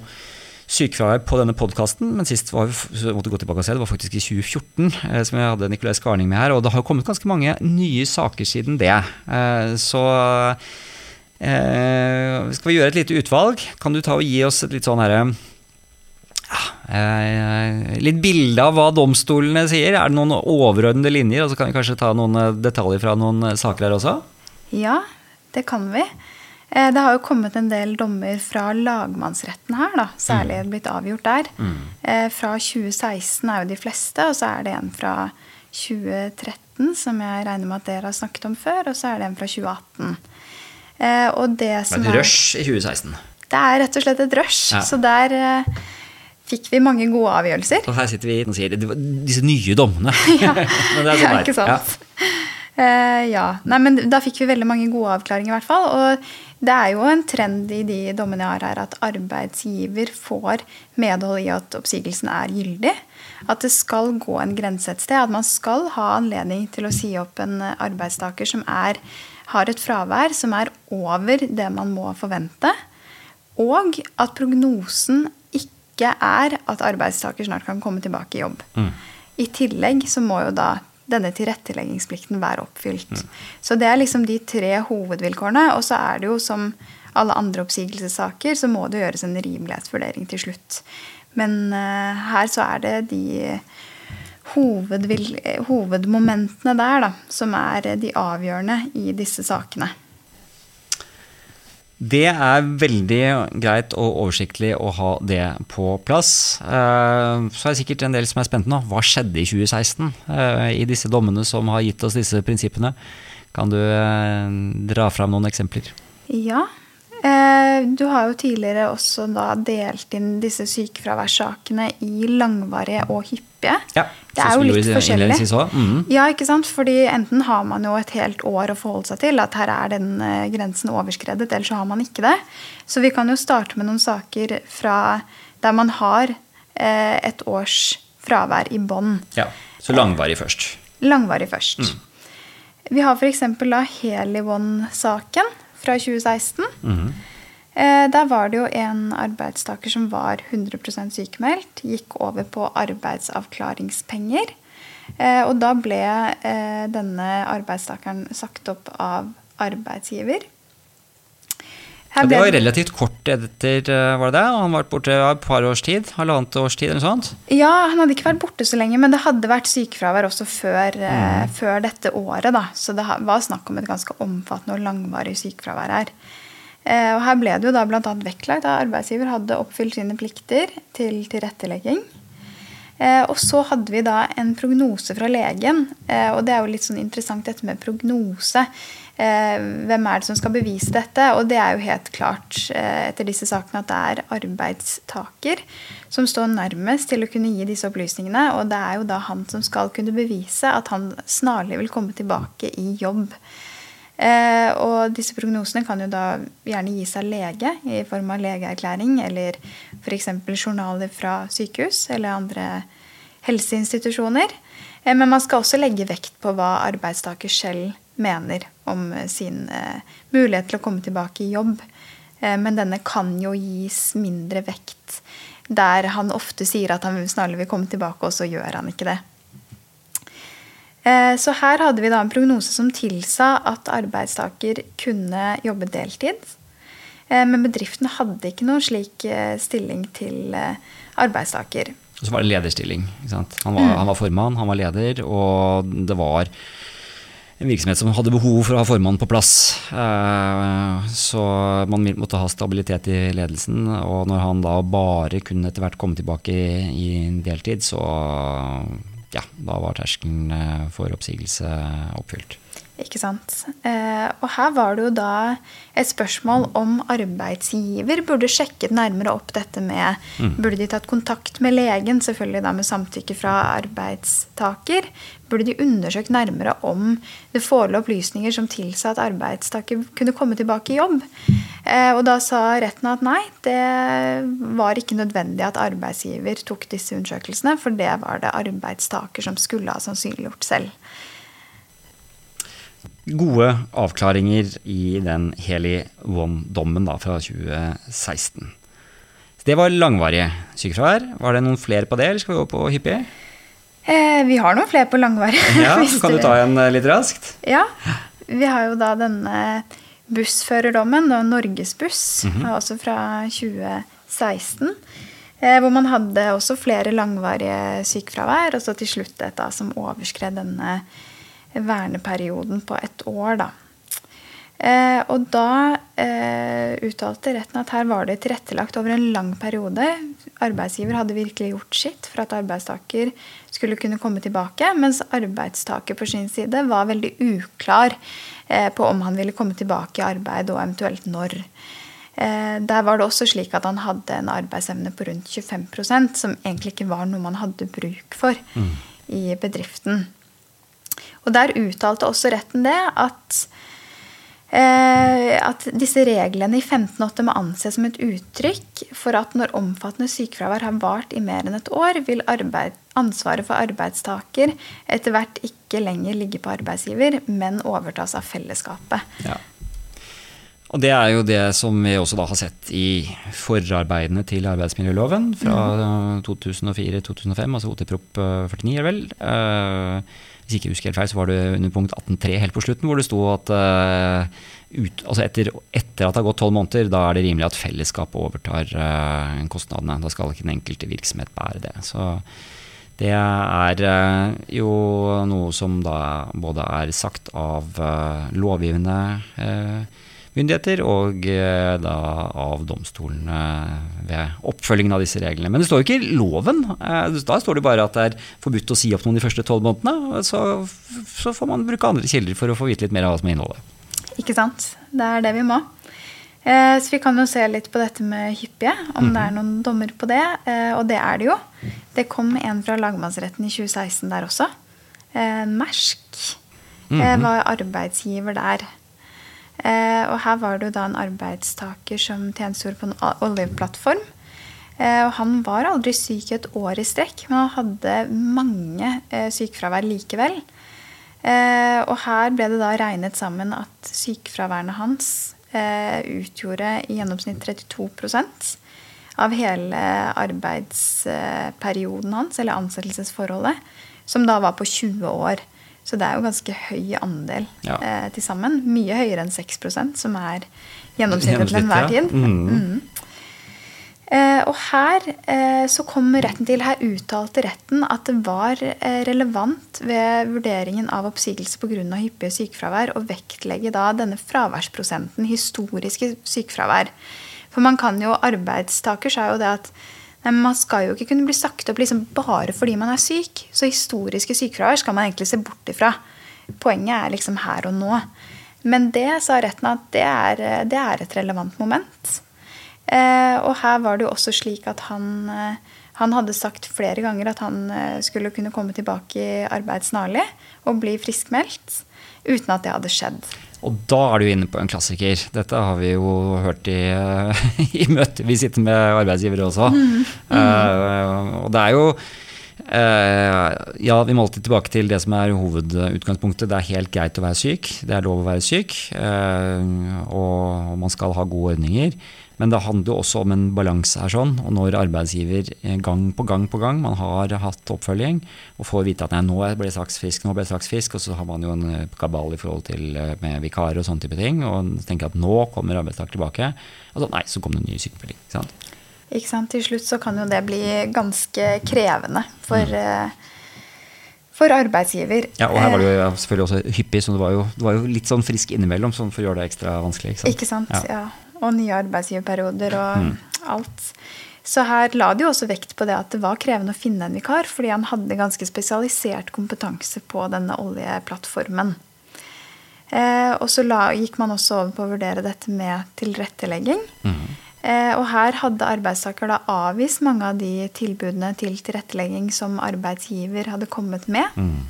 sykefravær på denne podkasten, men sist var vi måtte gå tilbake og se, det var faktisk i 2014, som jeg hadde Nicolai Skarning med her. Og det har kommet ganske mange nye saker siden det. Så skal vi gjøre et lite utvalg. Kan du ta og gi oss et litt sånn herre Eh, litt bilde av hva domstolene sier. Er det noen overordnede linjer? Og så kan vi kanskje ta noen eh, detaljer fra noen eh, saker her også? Ja, det kan vi. Det har jo kommet en del dommer fra lagmannsretten her, da. Særlig mm. blitt avgjort der. Mm. Fra 2016 er jo de fleste, og så er det en fra 2013 som jeg regner med at dere har snakket om før, og så er det en fra 2018. Og det som er Et rush i 2016? Det er rett og slett et rush. Ja. Så der fikk vi mange gode avgjørelser. Og her sitter vi og sier disse nye dommene. ja, men det ja, ikke sant. Ja. Uh, ja. Nei, men da fikk vi veldig mange gode avklaringer, i hvert fall. Og det er jo en trend i de dommene jeg har her, at arbeidsgiver får medhold i at oppsigelsen er gyldig. At det skal gå en grense et sted. At man skal ha anledning til å si opp en arbeidstaker som er, har et fravær som er over det man må forvente. Og at prognosen ikke er at arbeidstaker snart kan komme tilbake i jobb. Mm. I tillegg så må jo da denne tilretteleggingsplikten være oppfylt. Mm. Så det er liksom de tre hovedvilkårene. Og så er det jo som alle andre oppsigelsessaker, så må det gjøres en rimelighetsvurdering til slutt. Men uh, her så er det de hovedmomentene der da, som er de avgjørende i disse sakene. Det er veldig greit og oversiktlig å ha det på plass. Eh, så er det sikkert en del som er spent nå. Hva skjedde i 2016 eh, i disse dommene som har gitt oss disse prinsippene? Kan du eh, dra fram noen eksempler? Ja, du har jo tidligere også delt inn disse sykefraværssakene i langvarige og hyppige. Ja, det er jo litt forskjellig. Mm. Ja, ikke sant? Fordi enten har man jo et helt år å forholde seg til, at her er den eh, grensen overskredet, eller så har man ikke det. Så vi kan jo starte med noen saker fra der man har eh, et års fravær i bånn. Ja, Så langvarig først. Langvarig først. Mm. Vi har f.eks. da Helivon-saken fra 2016. Mm. Eh, der var det jo en arbeidstaker som var 100% sykemeldt. Gikk over på arbeidsavklaringspenger. Eh, og da ble eh, denne arbeidstakeren sagt opp av arbeidsgiver. Ja, det var relativt kort etter, var det det? Han var borte et par års tid? Halvannet års tid eller noe sånt? Ja, han hadde ikke vært borte så lenge, men det hadde vært sykefravær også før, mm. før dette året. da. Så det var snakk om et ganske omfattende og langvarig sykefravær her. Eh, og her ble det jo da bl.a. vektlagt at arbeidsgiver hadde oppfylt sine plikter til tilrettelegging. Og så hadde vi da en prognose fra legen. Og det er jo litt sånn interessant dette med prognose. Eh, hvem er det som skal bevise dette? Og det er jo helt klart eh, etter disse sakene at det er arbeidstaker som står nærmest til å kunne gi disse opplysningene. Og det er jo da han som skal kunne bevise at han snarlig vil komme tilbake i jobb. Eh, og disse prognosene kan jo da gjerne gis av lege i form av legeerklæring eller f.eks. journaler fra sykehus eller andre helseinstitusjoner. Men man skal også legge vekt på hva arbeidstaker selv mener om eh, sin eh, mulighet til å komme tilbake i jobb. Eh, men denne kan jo gis mindre vekt der han ofte sier at han snarlig vil komme tilbake, og så gjør han ikke det. Så her hadde vi da en prognose som tilsa at arbeidstaker kunne jobbe deltid. Men bedriften hadde ikke noen slik stilling til arbeidstaker. Og så var det lederstilling. Han var, han, var, formann, han var leder, og det var en virksomhet som hadde behov for å ha formannen på plass. Eh, så man måtte ha stabilitet i ledelsen. Og når han da bare kunne etter hvert komme tilbake i deltid, så ja, da var terskelen eh, for oppsigelse oppfylt. Ikke sant. Eh, og her var det jo da et spørsmål om arbeidsgiver burde sjekket nærmere opp dette med mm. Burde de tatt kontakt med legen, selvfølgelig da med samtykke fra arbeidstaker? Burde de undersøkt nærmere om det forelå opplysninger som tilsa at arbeidstaker kunne komme tilbake i jobb? Eh, og da sa retten at nei, det var ikke nødvendig at arbeidsgiver tok disse undersøkelsene, for det var det arbeidstaker som skulle ha sannsynliggjort selv gode avklaringer i den Heli One-dommen fra 2016. det var langvarige sykefravær. Var det noen flere på det, eller skal vi gå på hyppige? Eh, vi har noen flere på langvarige. Ja, kan du ta en eh, litt raskt? Ja. Vi har jo da denne bussførerdommen, da Norgesbuss, mm -hmm. også fra 2016. Eh, hvor man hadde også flere langvarige sykefravær, og så til slutt et da, som overskred denne verneperioden på ett år. Da. Eh, og da eh, uttalte retten at her var det tilrettelagt over en lang periode. Arbeidsgiver hadde virkelig gjort sitt for at arbeidstaker skulle kunne komme tilbake, mens arbeidstaker på sin side var veldig uklar eh, på om han ville komme tilbake i arbeid, og eventuelt når. Eh, der var det også slik at han hadde en arbeidsevne på rundt 25% som egentlig ikke var noe man hadde bruk for mm. i bedriften. Og der uttalte også retten det at eh, at disse reglene i 15.8 må anses som et uttrykk for at når omfattende sykefravær har vart i mer enn et år, vil arbeid, ansvaret for arbeidstaker etter hvert ikke lenger ligge på arbeidsgiver, men overtas av fellesskapet. Ja. Og Det er jo det som vi også da har sett i forarbeidene til arbeidsmiljøloven fra mm. 2004-2005, altså OT-prop 49, er vel. Uh, hvis ikke jeg husker helt feil, så var det under punkt 18.3 helt på slutten, hvor det sto at uh, ut, altså etter, etter, at det har gått tolv måneder, da er det rimelig at fellesskapet overtar uh, kostnadene. Da skal ikke den enkelte virksomhet bære det. Så det er uh, jo noe som da både er sagt av lovgivende myndigheter og eh, da av domstolene ved oppfølgingen av disse reglene. Men det står jo ikke i loven. Eh, da står det bare at det er forbudt å si opp noen de første tolv månedene. Så, så, får man bruke andre kilder for å få vite litt mer av hva som er innholdet. Ikke sant. Det er det vi må. Eh, så vi kan jo se litt på dette med hyppige, om mm -hmm. det er noen dommer på det. Og det er det jo. Det kom en fra lagmannsretten i 2016 der også. Mersk mm -hmm. var arbeidsgiver der. Eh, og her var det jo da en arbeidstaker som tjenestegjorde på en oljeplattform. Eh, og han var aldri syk et år i strekk, men han hadde mange eh, sykefravær likevel. og her ble det da regnet sammen at sykefraværene hans utgjorde i gjennomsnitt 32% av hele arbeidsperioden hans, eller ansettelsesforholdet, som da var på 20 år. Så det er jo ganske høy andel ja. eh, til sammen. Mye høyere enn 6% som er gjennomsnittet til enhver tid. Mm. Mm. Eh, og her eh, så kom retten til Her uttalte retten at det var eh, relevant ved vurderingen av oppsigelse pga. hyppige sykefravær å vektlegge da denne fraværsprosenten, historiske sykefravær. For man kan jo, arbeidstaker sa jo det at Nei, man skal jo ikke kunne bli sagt opp liksom bare fordi man er syk. Så historiske sykefravær skal man egentlig se bort ifra. Poenget er liksom her og nå. Men det sa retten at det er, det er et relevant moment. Eh, og her var det jo også slik at han, eh, han hadde sagt flere ganger at han eh, skulle kunne komme tilbake i arbeid snarlig og bli friskmeldt. Uten at det hadde skjedd. Og da er du inne på en klassiker. Dette har vi jo hørt i, i møter vi sitter med arbeidsgivere også. Mm. Mm. Uh, og det er jo ja, vi må alltid tilbake til det som er hovedutgangspunktet. Det er helt greit å være syk. Det er lov å være syk. Uh, og man skal ha gode ordninger. Men det handler jo også om en balanse her. sånn, og Når arbeidsgiver eh, gang på gang på gang man har hatt oppfølging, og får vite at nei, nå ble jeg straks frisk, nå ble jeg straks frisk, og så har man jo en eh, kabal i forhold til eh, med vikarer og sånne type ting, og tenker at nå kommer arbeidstaker tilbake. Og så, nei, så kom det en ny sykemelding. Ikke sant? Til slutt så kan jo det bli ganske krevende for, eh, for arbeidsgiver. Ja, og her var det Eh, jo selvfølgelig også hyppig, så det var jo, det var jo litt sånn frisk innimellom sånn for å gjøre det ekstra vanskelig. Ikke sant? Ikke sant? Ja. Mm. Ja. Og nye arbeidsgiverperioder og alt. Så her la de jo også vekt på det at det var krevende å finne en vikar, fordi han hadde ganske spesialisert kompetanse på denne oljeplattformen. Eh, og så la, gikk man også over på å vurdere dette med tilrettelegging. Eh, og her hadde arbeidstaker da avvist mange av de tilbudene til tilrettelegging som arbeidsgiver hadde kommet med. Mm.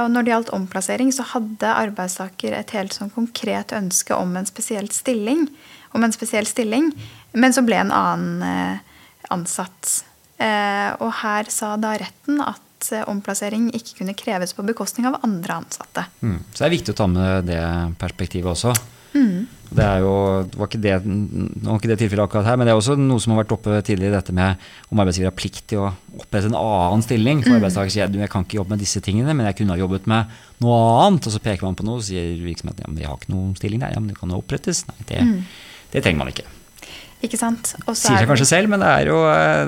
og når det gjaldt omplassering, så hadde arbeidstaker et helt sånn konkret ønske om en spesiell stilling, om en spesiell stilling men så ble en annen eh, ansatt. Eh, og her sa da retten at eh, omplassering ikke kunne kreves på bekostning av andre ansatte. Mm. Så det er viktig å ta med det perspektivet også. Det er jo, det var ikke det, var ikke det tilfellet akkurat her, men det er også noe som har vært oppe tidligere, dette med om arbeidsgiver har plikt til å opprette en annen stilling. For arbeidstaker sier du, jeg kan ikke jobbe med disse tingene, men jeg kunne ha jobbet med noe annet. Og så peker man på noe og sier virksomheten ja, men jeg har ikke noen stilling der. Ja, men det kan jo opprettes. Nei, det, det trenger man ikke. Ikke sant? Også Sier er seg kanskje selv, men det, jo,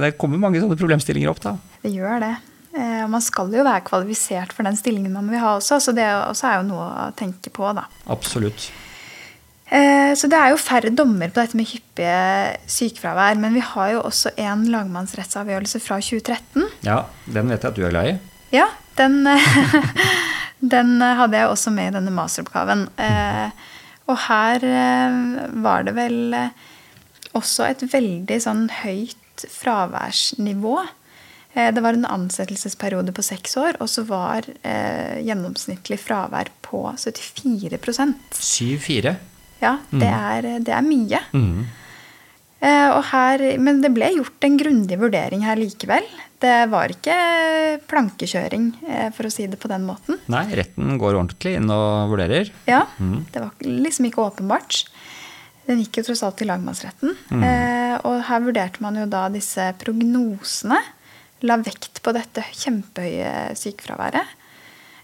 det kommer mange sånne problemstillinger opp da. Det gjør det. Eh, man skal jo være kvalifisert for den stillingen man vil ha også, så det også er jo noe å tenke på, da. Absolutt. Eh, Så det er jo færre dommer på dette med hyppige sykefravær. Men vi har jo også en lagmannsrettsavgjørelse fra 2013. Ja, den vet jeg at du er glad i. Ja, den, den hadde jeg også med i denne masteroppgaven. Eh, Og her eh, var det vel også et veldig sånn høyt fraværsnivå. Det var en ansettelsesperiode på seks år, og så var gjennomsnittlig fravær på 74 7-4. Ja, det er, det er mye. Mm. Eh, her, men det ble gjort en grundig vurdering her likevel. Det var ikke plankekjøring, eh, for å si det på den måten. Nei, retten går ordentlig inn og vurderer. Ja, Det var liksom ikke åpenbart. Den gikk jo tross alt til lagmannsretten. Eh, og her vurderte man jo da disse prognosene. La vekt på dette kjempehøye sykefraværet.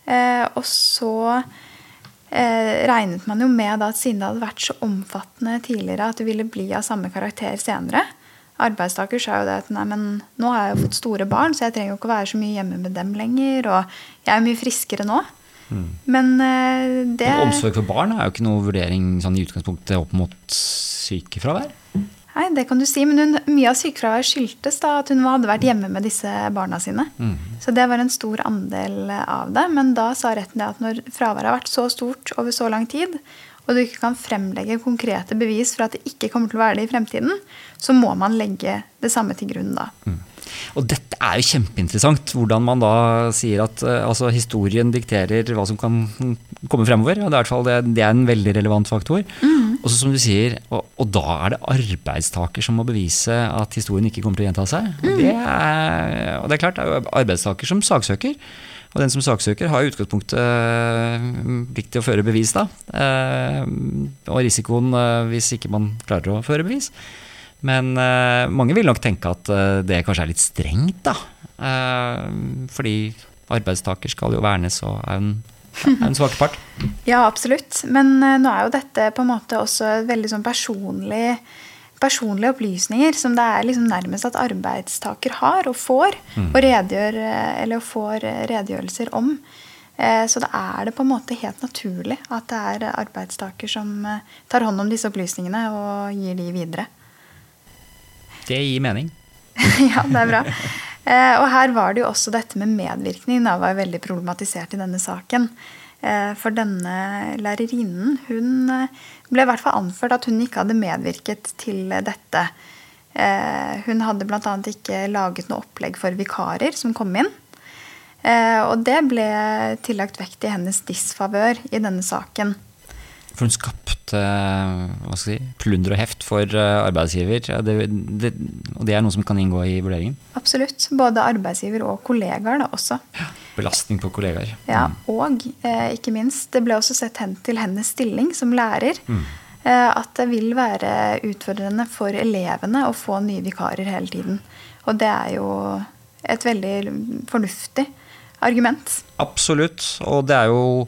Eh, og så eh, regnet man jo med da at siden det hadde vært så omfattende tidligere at det ville bli av samme karakter senere. Arbeidstaker sa jo det at nei, men nå har jeg jo fått store barn, så jeg trenger jo ikke å være så mye hjemme med dem lenger. Og jeg er mye friskere nå. Men eh, det Men omsorg for barn er jo ikke noe vurdering sånn i utgangspunktet opp mot sykefravær. Nei, det kan du si, men hun, mye av sykefraværet skyldtes da at hun hadde vært hjemme med disse barna sine. Så det var en stor andel av det. Men da sa retten det at når fraværet har vært så stort over så lang tid, og du ikke kan fremlegge konkrete bevis for at det ikke kommer til å være det i fremtiden, så må man legge det samme til grunn da. Og dette er jo kjempeinteressant, hvordan man da sier at eh, altså, historien dikterer hva som kan komme fremover. og Det er, i hvert fall, det, det er en veldig relevant faktor. Og så som du sier, og, og da er det arbeidstaker som må bevise at historien ikke kommer til å gjenta seg. Og det er, og det er klart, det er jo arbeidstaker som saksøker. Og den som saksøker har i utgangspunktet eh, plikt til å føre bevis, da. Eh, og risikoen eh, hvis ikke man klarer å føre bevis. Men uh, mange vil nok tenke at uh, det kanskje er litt strengt, da. Uh, fordi arbeidstaker skal jo vernes og er en, er en svake part. Ja, absolutt. Men nå er jo dette på en måte også veldig sånn personlig personlige opplysninger som det er liksom nærmest at arbeidstaker har og får, og, redegjør, eller får redegjørelser om. Så da er det på en måte helt naturlig at det er arbeidstaker som tar hånd om disse opplysningene og gir de videre. Det gir mening. ja, det er bra. Eh, og her var det jo også dette med medvirkning. Da var veldig problematisert i denne saken. Eh, for denne lærerinnen, hun eh, ble i hvert fall anført at hun ikke hadde medvirket til dette. Hun hadde bl.a. ikke laget noe opplegg for vikarer som kom inn. Og det ble tillagt vekt i hennes disfavør i denne saken. For hun skapte hva skal jeg si, plunder og heft for eh, arbeidsgiver. Ja, Det, det, og det er noe som kan inngå i vurderingen. Absolutt. Både arbeidsgiver og kollegaer da også. Belastning på kollegaer. Ja, Og eh, ikke minst, det ble også sett hen til hennes stilling som lærer. Eh, at det vil være utfordrende for elevene å få nye vikarer hele tiden. Og det er jo et veldig fornuftig argument. Absolutt. Og det er jo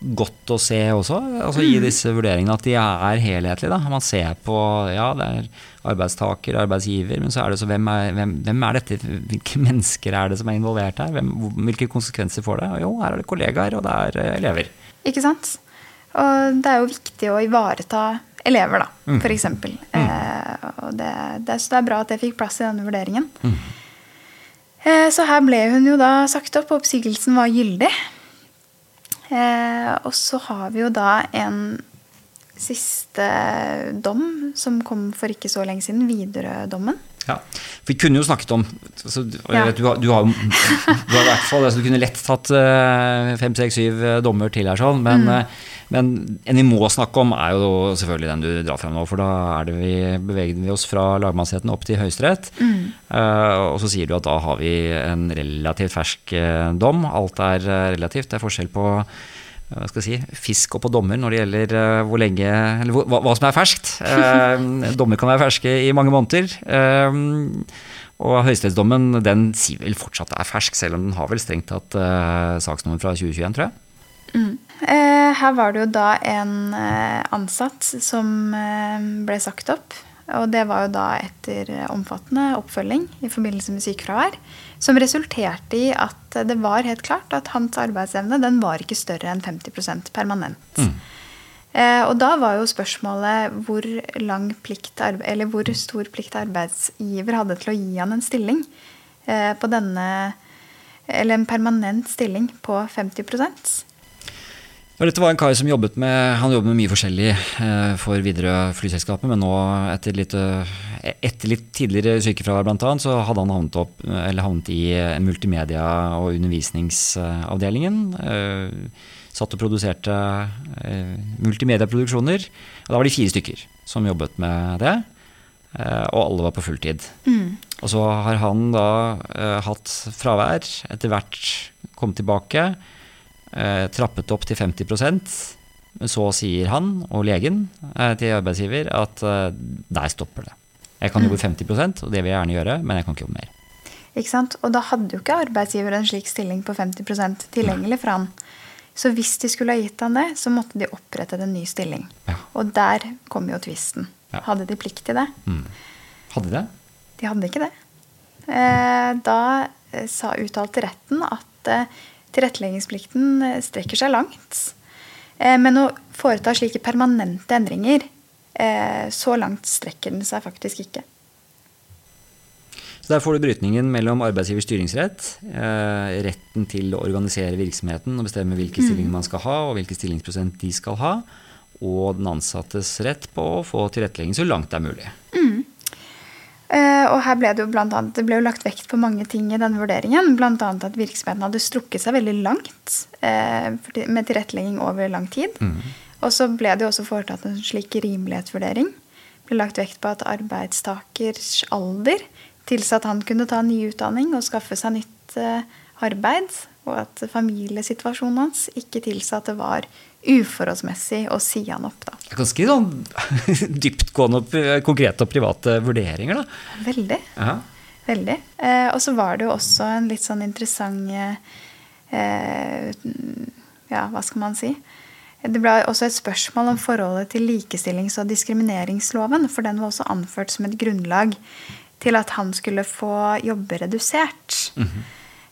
godt å se også, altså i disse vurderingene, at de er helhetlige. Da. Man ser på ja, det er arbeidstaker, arbeidsgiver, men så er det så hvem er, hvem, hvem er dette, hvilke mennesker er det som er involvert her? Hvem, hvilke konsekvenser får det? Jo, her er det kollegaer, og det er eh, elever. Ikke sant? Og det er jo viktig å ivareta elever, da, Mm. for eksempel. Eh, og det, det, så det er bra at jeg fikk plass i denne vurderingen. Mm. Eh, så her ble hun jo da sagt opp, og oppsigelsen var gyldig. Eh, og så har vi jo da en siste dom som kom for ikke så lenge siden, Widerøe-dommen. Ja. Vi kunne jo snakket om altså, Ja. du, har, du, har, du har i hvert fall altså, Du kunne lett tatt eh, fem, seks, syv eh, dommer til her, sånn, men, eh, men en vi må snakke om, er jo selvfølgelig den du drar frem nå. For da er det vi, beveger vi oss fra lagmannsretten opp til Høyesterett. Eh, og så sier du at da har vi en relativt fersk dom. Alt er relativt. Det er forskjell på hva skal jeg si, fisk og på dommer når det gjelder eh, hvor lenge, eller hva, hva som er ferskt. Eh, dommer kan være ferske i mange måneder. Eh, og høyesterettsdommen den sier vel fortsatt er fersk, selv om den har vel strengt tatt uh, saksnummer fra 2021, tror jeg. Eh, her var det jo da en eh, ansatt som eh, ble sagt opp. Og det var jo da etter omfattende oppfølging i forbindelse med sykefravær. Som resulterte i at det var helt klart at hans arbeidsevne den var ikke større enn 50% permanent. Eh, og da var jo spørsmålet hvor, lang plikt, eller hvor stor plikt arbeidsgiver hadde til å gi han en stilling eh, på denne Eller en permanent stilling på 50 Og dette var en kar som jobbet med han jobbet med mye forskjellig eh, for Widerøe flyselskapet, men nå etter litt, eh, etter litt tidligere sykefravær blant annet, så hadde han havnet, opp, eller havnet i eh, multimedia- og undervisningsavdelingen. Satt og produserte multimediaproduksjoner. Og da var de fire stykker som jobbet med det, eh, og alle var på fulltid. Og så har han da hatt fravær, etter hvert kommet tilbake, trappet opp til 50 men så sier han og legen eh, til arbeidsgiver at eh, der stopper det. Jeg kan jobbe 50% og det vil jeg gjerne gjøre, men jeg kan ikke jobbe mer. Ikke sant? Og da hadde jo ikke arbeidsgiver en slik stilling på 50 tilgjengelig for han. Så hvis de skulle ha gitt han det, så måtte de opprette en ny stilling. Ja. Og der kom jo tvisten. Ja. Hadde de plikt til det? Mm. Hadde de det? De hadde ikke det. Eh, da eh, sa uttalte retten at eh, tilretteleggingsplikten eh, strekker seg langt. Eh, men å foreta slike permanente endringer, eh, så langt strekker den seg faktisk ikke. Så Der får du brytningen mellom arbeidsgivers styringsrett, retten til å organisere virksomheten og bestemme hvilke stillinger man skal ha, og hvilken stillingsprosent de skal ha, og den ansattes rett på å få tilrettelegging så langt det er mulig. Eh, og her ble det jo blant annet, det ble jo lagt vekt på mange ting i denne vurderingen. Bl.a. at virksomheten hadde strukket seg veldig langt eh, med tilrettelegging over lang tid. Og så ble det jo også foretatt en slik rimelighetsvurdering. Det ble lagt vekt på at arbeidstakers alder tilsa at han kunne ta ny utdanning og skaffe seg nytt eh, arbeid. Og at familiesituasjonen hans ikke tilsa at det var uforholdsmessig å si han opp. da. Ganske sånn dyptgående konkrete og private vurderinger, da. Veldig. Ja. Veldig. Eh, og så var det jo også en litt sånn interessant eh, Ja, hva skal man si? Det ble også et spørsmål om forholdet til likestillings- og diskrimineringsloven. For den var også anført som et grunnlag til at han skulle få jobbe redusert. eh,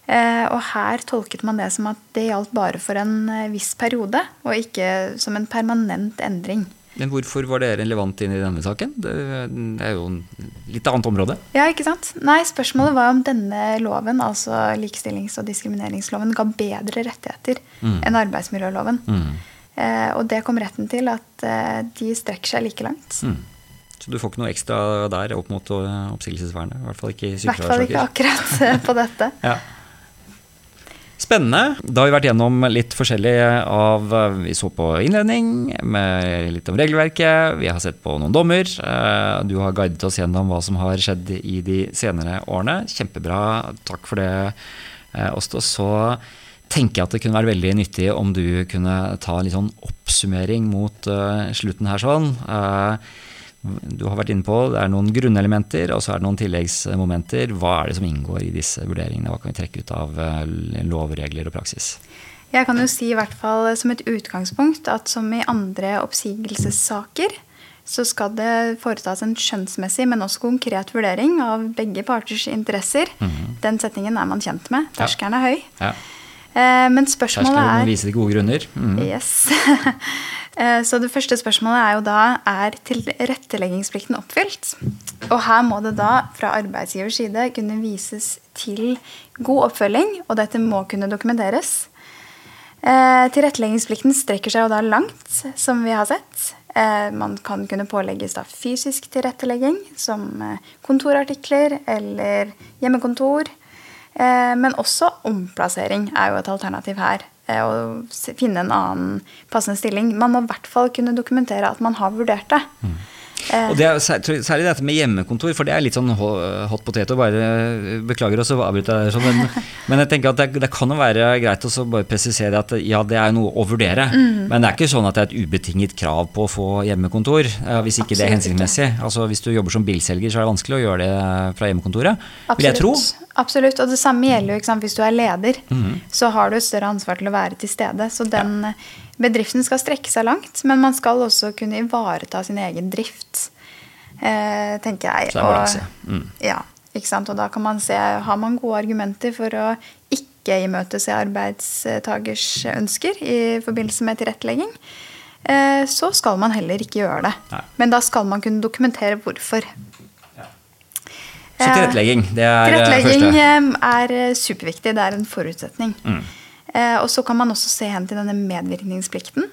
og her tolket man det som at det gjaldt bare for en eh, viss periode, og ikke som en permanent endring. Men hvorfor var det relevant inn i denne saken? Det er jo en litt annet område. Ja, ikke sant? Nei, spørsmålet var om denne loven, altså likestillings- og diskrimineringsloven, ga bedre rettigheter enn arbeidsmiljøloven. Eh, og det kom retten til at eh, de strekker seg like langt. Mm. Så du får ikke noe ekstra der opp mot eh, oppsigelsesvernet? I hvert fall ikke i I hvert fall ikke akkurat eh, på dette. Ja. Spennende. Da har vi vært gjennom litt forskjellig av eh, Vi så på innledning, med litt om regelverket. Vi har sett på noen dommer. eh, Du har guidet oss gjennom hva som har skjedd i de senere årene. Kjempebra. Takk for det, eh, Åste. Så tenker jeg at det kunne være veldig nyttig om du kunne ta en litt sånn oppsummering mot slutten her sånn. Du har vært inne på det er noen grunnelementer og så er det noen tilleggsmomenter. Hva er det som inngår i disse vurderingene? Hva kan vi trekke ut av eh, lovregler og praksis? Jeg kan jo si i hvert fall som et utgangspunkt at som i andre oppsigelsessaker, så skal det foretas en skjønnsmessig, men også konkret vurdering av begge parters interesser. Den setningen er man kjent med. Terskelen er høy. Ja. Eh, Men spørsmålet er vise de gode grunner. Mm. Yes. Eh, Så det første spørsmålet er jo da er tilretteleggingsplikten oppfylt. Og her må det da fra arbeidsgivers side kunne vises til god oppfølging, og dette må kunne dokumenteres. Eh, Tilretteleggingsplikten strekker seg jo da langt, som vi har sett. Eh, Man kan kunne pålegges da fysisk tilrettelegging, som kontorartikler eller hjemmekontor. Eh, Men også omplassering er jo et alternativ her. eh, Å finne en annen passende stilling. Man må i hvert fall kunne dokumentere at man har vurdert det. Mm. Og det er jeg- Særlig dette med hjemmekontor, for det er litt sånn hot hot potato. Bare beklager å avbryte deg, sånn, men, men jeg tenker at det, det kan jo være greit å bare presisere at ja, det er noe å vurdere. Mm. Men det er ikke sånn at det er et ubetinget krav på å få hjemmekontor. eh, Hvis ikke det er Absolutt hensiktsmessig. Altså Hvis du jobber som bilselger, så er det vanskelig å gjøre det fra hjemmekontoret. Vil jeg tro. Absolutt. Og det samme gjelder jo hvis du er leder. Mm. Så har du et større ansvar til å være til stede. Så den ja. bedriften skal strekke seg langt, men man skal også kunne ivareta sin egen drift. Eh, tenker jeg. Så det er balanse. Mm. Ja, ikke sant? Og da kan man se har man gode argumenter for å ikke imøtese arbeidstagers ønsker i forbindelse med tilrettelegging. eh, Så skal man heller ikke gjøre det. Nei. Men da skal man kunne dokumentere hvorfor. Så tilrettelegging, det er tilrettelegging det første. eh, er eh, superviktig. Det er en forutsetning. Mm. Eh, Og så kan man også se hen til denne medvirkningsplikten.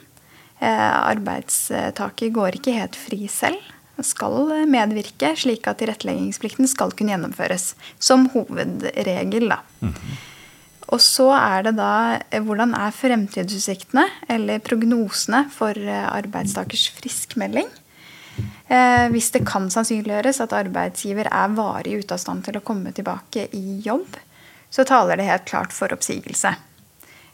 Eh, Arbeidstaker går ikke helt fri selv. Skal eh, medvirke, slik at tilretteleggingsplikten skal kunne gjennomføres. Som hovedregel, da. Og så er det da eh, hvordan er fremtidsutsiktene, eller prognosene, for eh, arbeidstakers friskmelding? Eh, hvis det kan sannsynliggjøres at arbeidsgiver er varig ute av stand til å komme tilbake i jobb, så taler det helt klart for oppsigelse.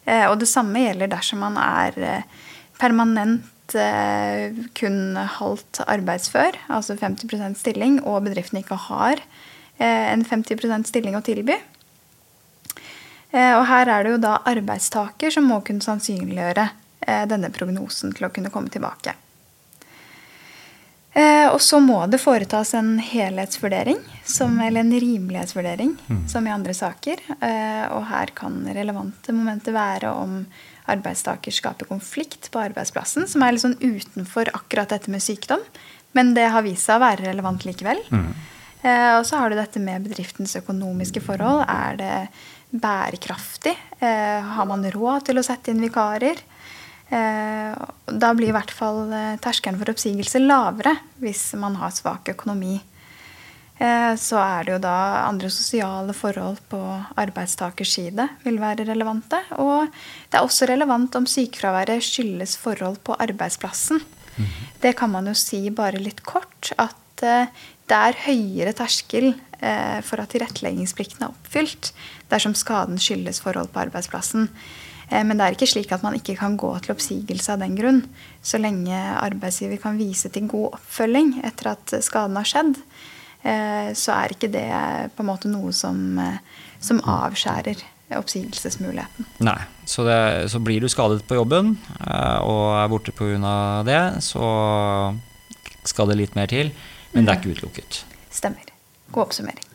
Eh, og det samme gjelder dersom man er eh, permanent kun halvt arbeidsfør, altså 50% stilling, og bedriften ikke har en 50% stilling å tilby. Og her er det jo da arbeidstaker som må kunne sannsynliggjøre denne prognosen til å kunne komme tilbake. Eh, og så må det foretas en helhetsvurdering, som, eller en rimelighetsvurdering, som i andre saker. Eh, og her kan relevante momenter være om arbeidstaker skaper konflikt på arbeidsplassen, som er litt sånn utenfor akkurat dette med sykdom, men det har vist seg å være relevant likevel. Eh, og så har du dette med bedriftens økonomiske forhold. Er det bærekraftig? Eh, har man råd til å sette inn vikarer? Eh, Da blir i hvert fall eh, terskelen for oppsigelse lavere hvis man har svak økonomi. Eh, Så er det jo da andre sosiale forhold på arbeidstakers side vil være relevante. Og det er også relevant om sykefraværet skyldes forhold på arbeidsplassen. Det kan man jo si bare litt kort, at det er høyere terskel for at tilretteleggingsplikten er oppfylt dersom skaden skyldes forhold på arbeidsplassen. Eh, Men det er ikke slik at man ikke kan gå til oppsigelse av den grunn. Så lenge arbeidsgiver kan vise til god oppfølging etter at skaden har skjedd, eh, så er ikke det på en måte noe som, eh, som avskjærer oppsigelsesmuligheten. Nei. Så, det, så blir du skadet på jobben eh, og er borte pga. det, så skal det litt mer til. Men det er ikke utelukket. Stemmer. God oppsummering.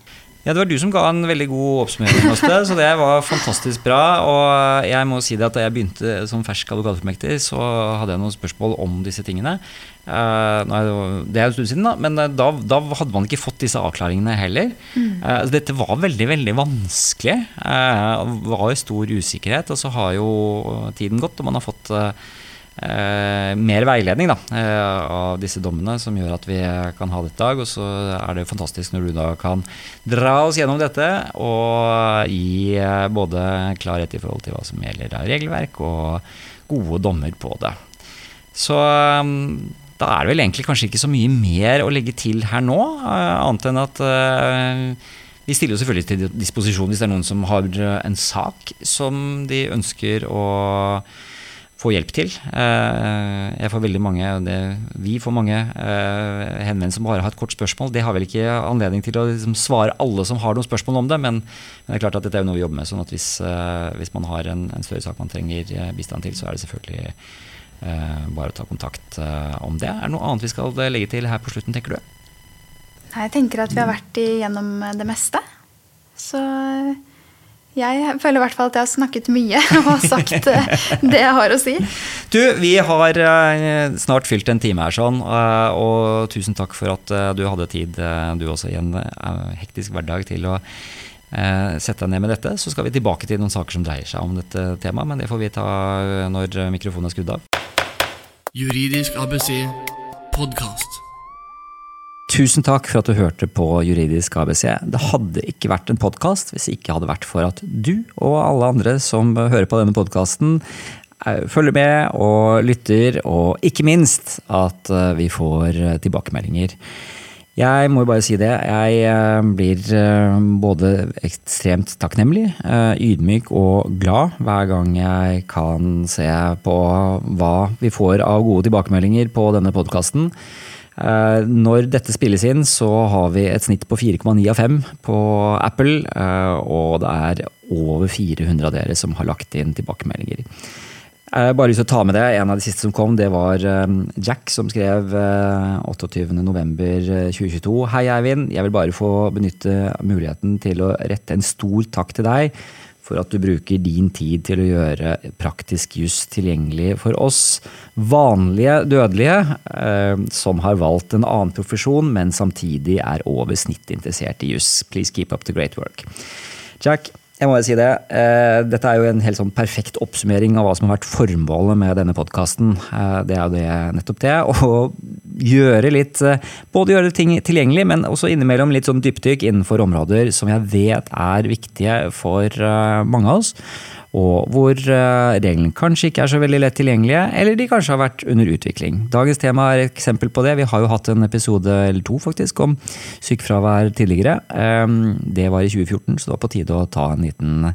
Ja, Det var du som ga en veldig god oppsummering, Åste, så det var fantastisk bra. Og jeg må si det at da jeg begynte som fersk advokatfullmektig, så hadde jeg noen spørsmål om disse tingene. Uh, nei, det er jo en stund siden, da, men eh, da, da hadde man ikke fått disse avklaringene heller. Mm. så dette var veldig, veldig vanskelig. Uh, var jo stor usikkerhet, og så har jo tiden gått, og man har fått eh, eh, mer veiledning da, eh, av disse dommene som gjør at vi kan ha dette i dag. Og så er det fantastisk når du da kan dra oss gjennom dette og gi eh, både klarhet i forhold til hva som gjelder av regelverk og gode dommer på det. Så eh, da er det vel egentlig kanskje ikke så mye mer å legge til her nå, eh, annet enn at eh, vi stiller jo selvfølgelig til disposisjon hvis det er noen som har en sak som de ønsker å få hjelp til. Eh, jeg får veldig mange, det, Vi får mange eh, henvendelser som bare har et kort spørsmål. Det har vel ikke anledning til å liksom svare alle som har noen spørsmål om det, men, men, det er klart at dette er noe vi jobber med. sånn at hvis, eh, hvis man har en, en, større sak man trenger bistand til, så er det selvfølgelig bare å ta kontakt om det. Er det noe annet vi skal legge til her på slutten, tenker du? Nei, Jeg tenker at vi har vært igjennom det meste. Så jeg føler i hvert fall at jeg har snakket mye og sagt eh, det jeg har å si. Du, vi har eh, snart fylt en time her, sånn, eh, og tusen takk for at du hadde tid, du også, i en hektisk hverdag til å sette deg ned med dette. Så skal vi tilbake til noen saker som dreier seg om dette temaet, men det får vi ta når mikrofonen er skrudd av. Juridisk ABC podkast. Tusen takk for at du hørte på Juridisk ABC. Det hadde ikke vært en podkast hvis det ikke hadde vært for at du og alle andre som hører på denne podkasten, eh, følger med og lytter, og ikke minst at eh, vi får eh, tilbakemeldinger. Jeg må jo bare si det. Jeg blir både ekstremt takknemlig, ydmyk og glad hver gang jeg kan se på hva vi får av gode tilbakemeldinger på denne podkasten. Eh, når dette spilles inn, så har vi et snitt på 4,9 av 5 på Apple. Eh, og det er over 400 av dere som har lagt inn tilbakemeldinger. Jeg bare lyst til å ta med det. En av de siste som kom, det var eh, Jack som skrev 28.11.2022. Hei, Eivind. Jeg vil bare få benytte muligheten til å rette en stor takk til deg for at du bruker din tid til å gjøre praktisk juss tilgjengelig for oss vanlige dødelige eh, som har valgt en annen profesjon, men samtidig er over snittet interessert i juss. Please keep up the great work. Jack, jeg må jo si det. Eh, dette er jo en helt sånn perfekt oppsummering av hva som har vært formålet med denne podkasten. Eh, det er jo det, nettopp det. Å gjøre litt eh, Både gjøre ting tilgjengelig, men også innimellom litt sånn dypdykk innenfor områder som jeg vet er viktige for mange av oss og hvor eh, reglene kanskje ikke er så veldig lett tilgjengelige, eller de kanskje har vært under utvikling. Dagens tema er et eksempel på det. Vi har jo hatt en episode, eller to faktisk, om sykefravær tidligere. Ehm, det var i 2014, så det var på tide å ta en liten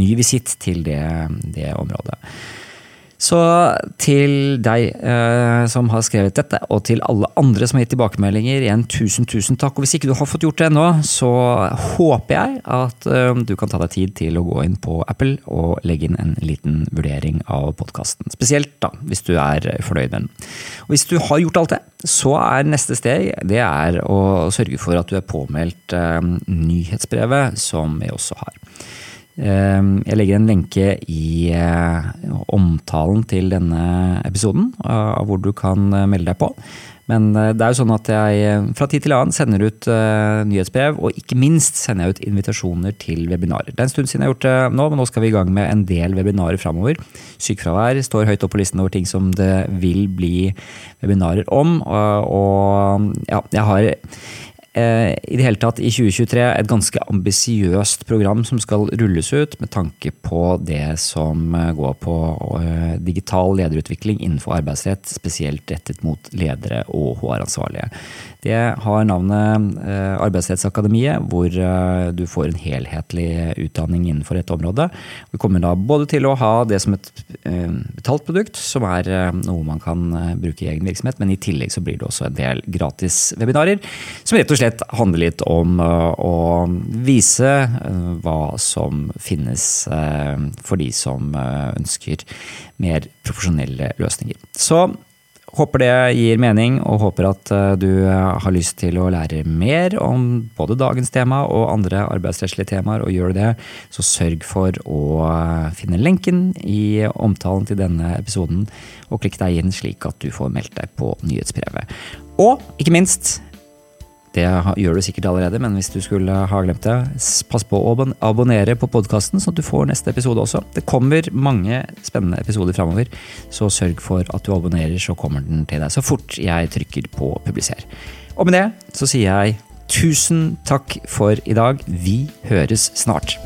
ny visitt til det, det området. Så til deg eh, som har skrevet dette, og til alle andre som har gitt tilbakemeldinger, igjen tusen, tusen takk. Og hvis ikke du har fått gjort det ennå, så håper jeg at eh, du kan ta deg tid til å gå inn på Apple og legge inn en liten vurdering av podkasten. Spesielt da, hvis du er fornøyd med den. Og hvis du har gjort alt det, så er neste steg det er å sørge for at du er påmeldt eh, nyhetsbrevet som vi også har. Ehm, jeg legger en lenke i eh, omtalen til denne episoden, av hvor du kan eh, melde deg på. Men eh, det er jo sånn at jeg fra tid til annen sender ut nyhetsbrev, og ikke minst sender jeg ut invitasjoner til webinarer. Det er en stund siden jeg har gjort det nå, men nå skal vi i gang med en del webinarer framover. Sykefravær står høyt opp på listen over ting som det vil bli webinarer om. Og ja, jeg har Eh, i det hele tatt i 2023 et ganske ambisiøst program som skal rulles ut med tanke på det som eh, går på eh, digital lederutvikling innenfor arbeidsrett, spesielt rettet mot ledere og HR-ansvarlige. Det har navnet Arbeidsrettsakademiet, hvor du får en helhetlig utdanning innenfor et område. Vi kommer da både til å ha det som et betalt produkt, som er noe man kan bruke i egen virksomhet, men i tillegg så blir det også en del gratis webinarer, som rett og slett handler litt om eh, å vise eh, hva som finnes eh, for de som ønsker mer profesjonelle løsninger. Så Håper det gir mening, og håper at du har lyst til å lære mer om både dagens tema og andre arbeidsrettslige temaer. Og gjør du det, så sørg for å finne lenken i omtalen til denne episoden, og klikk deg inn slik at du får meldt deg på nyhetsbrevet. Og ikke minst, det gjør du sikkert allerede, men hvis du skulle ha glemt det, pass på å abonnere på podkasten, sånn at du får neste episode også. Det kommer mange spennende episoder framover, så sørg for at du abonnerer, så kommer den til deg så fort jeg trykker på publiser. Og med det så sier jeg tusen takk for i dag. Vi høres snart.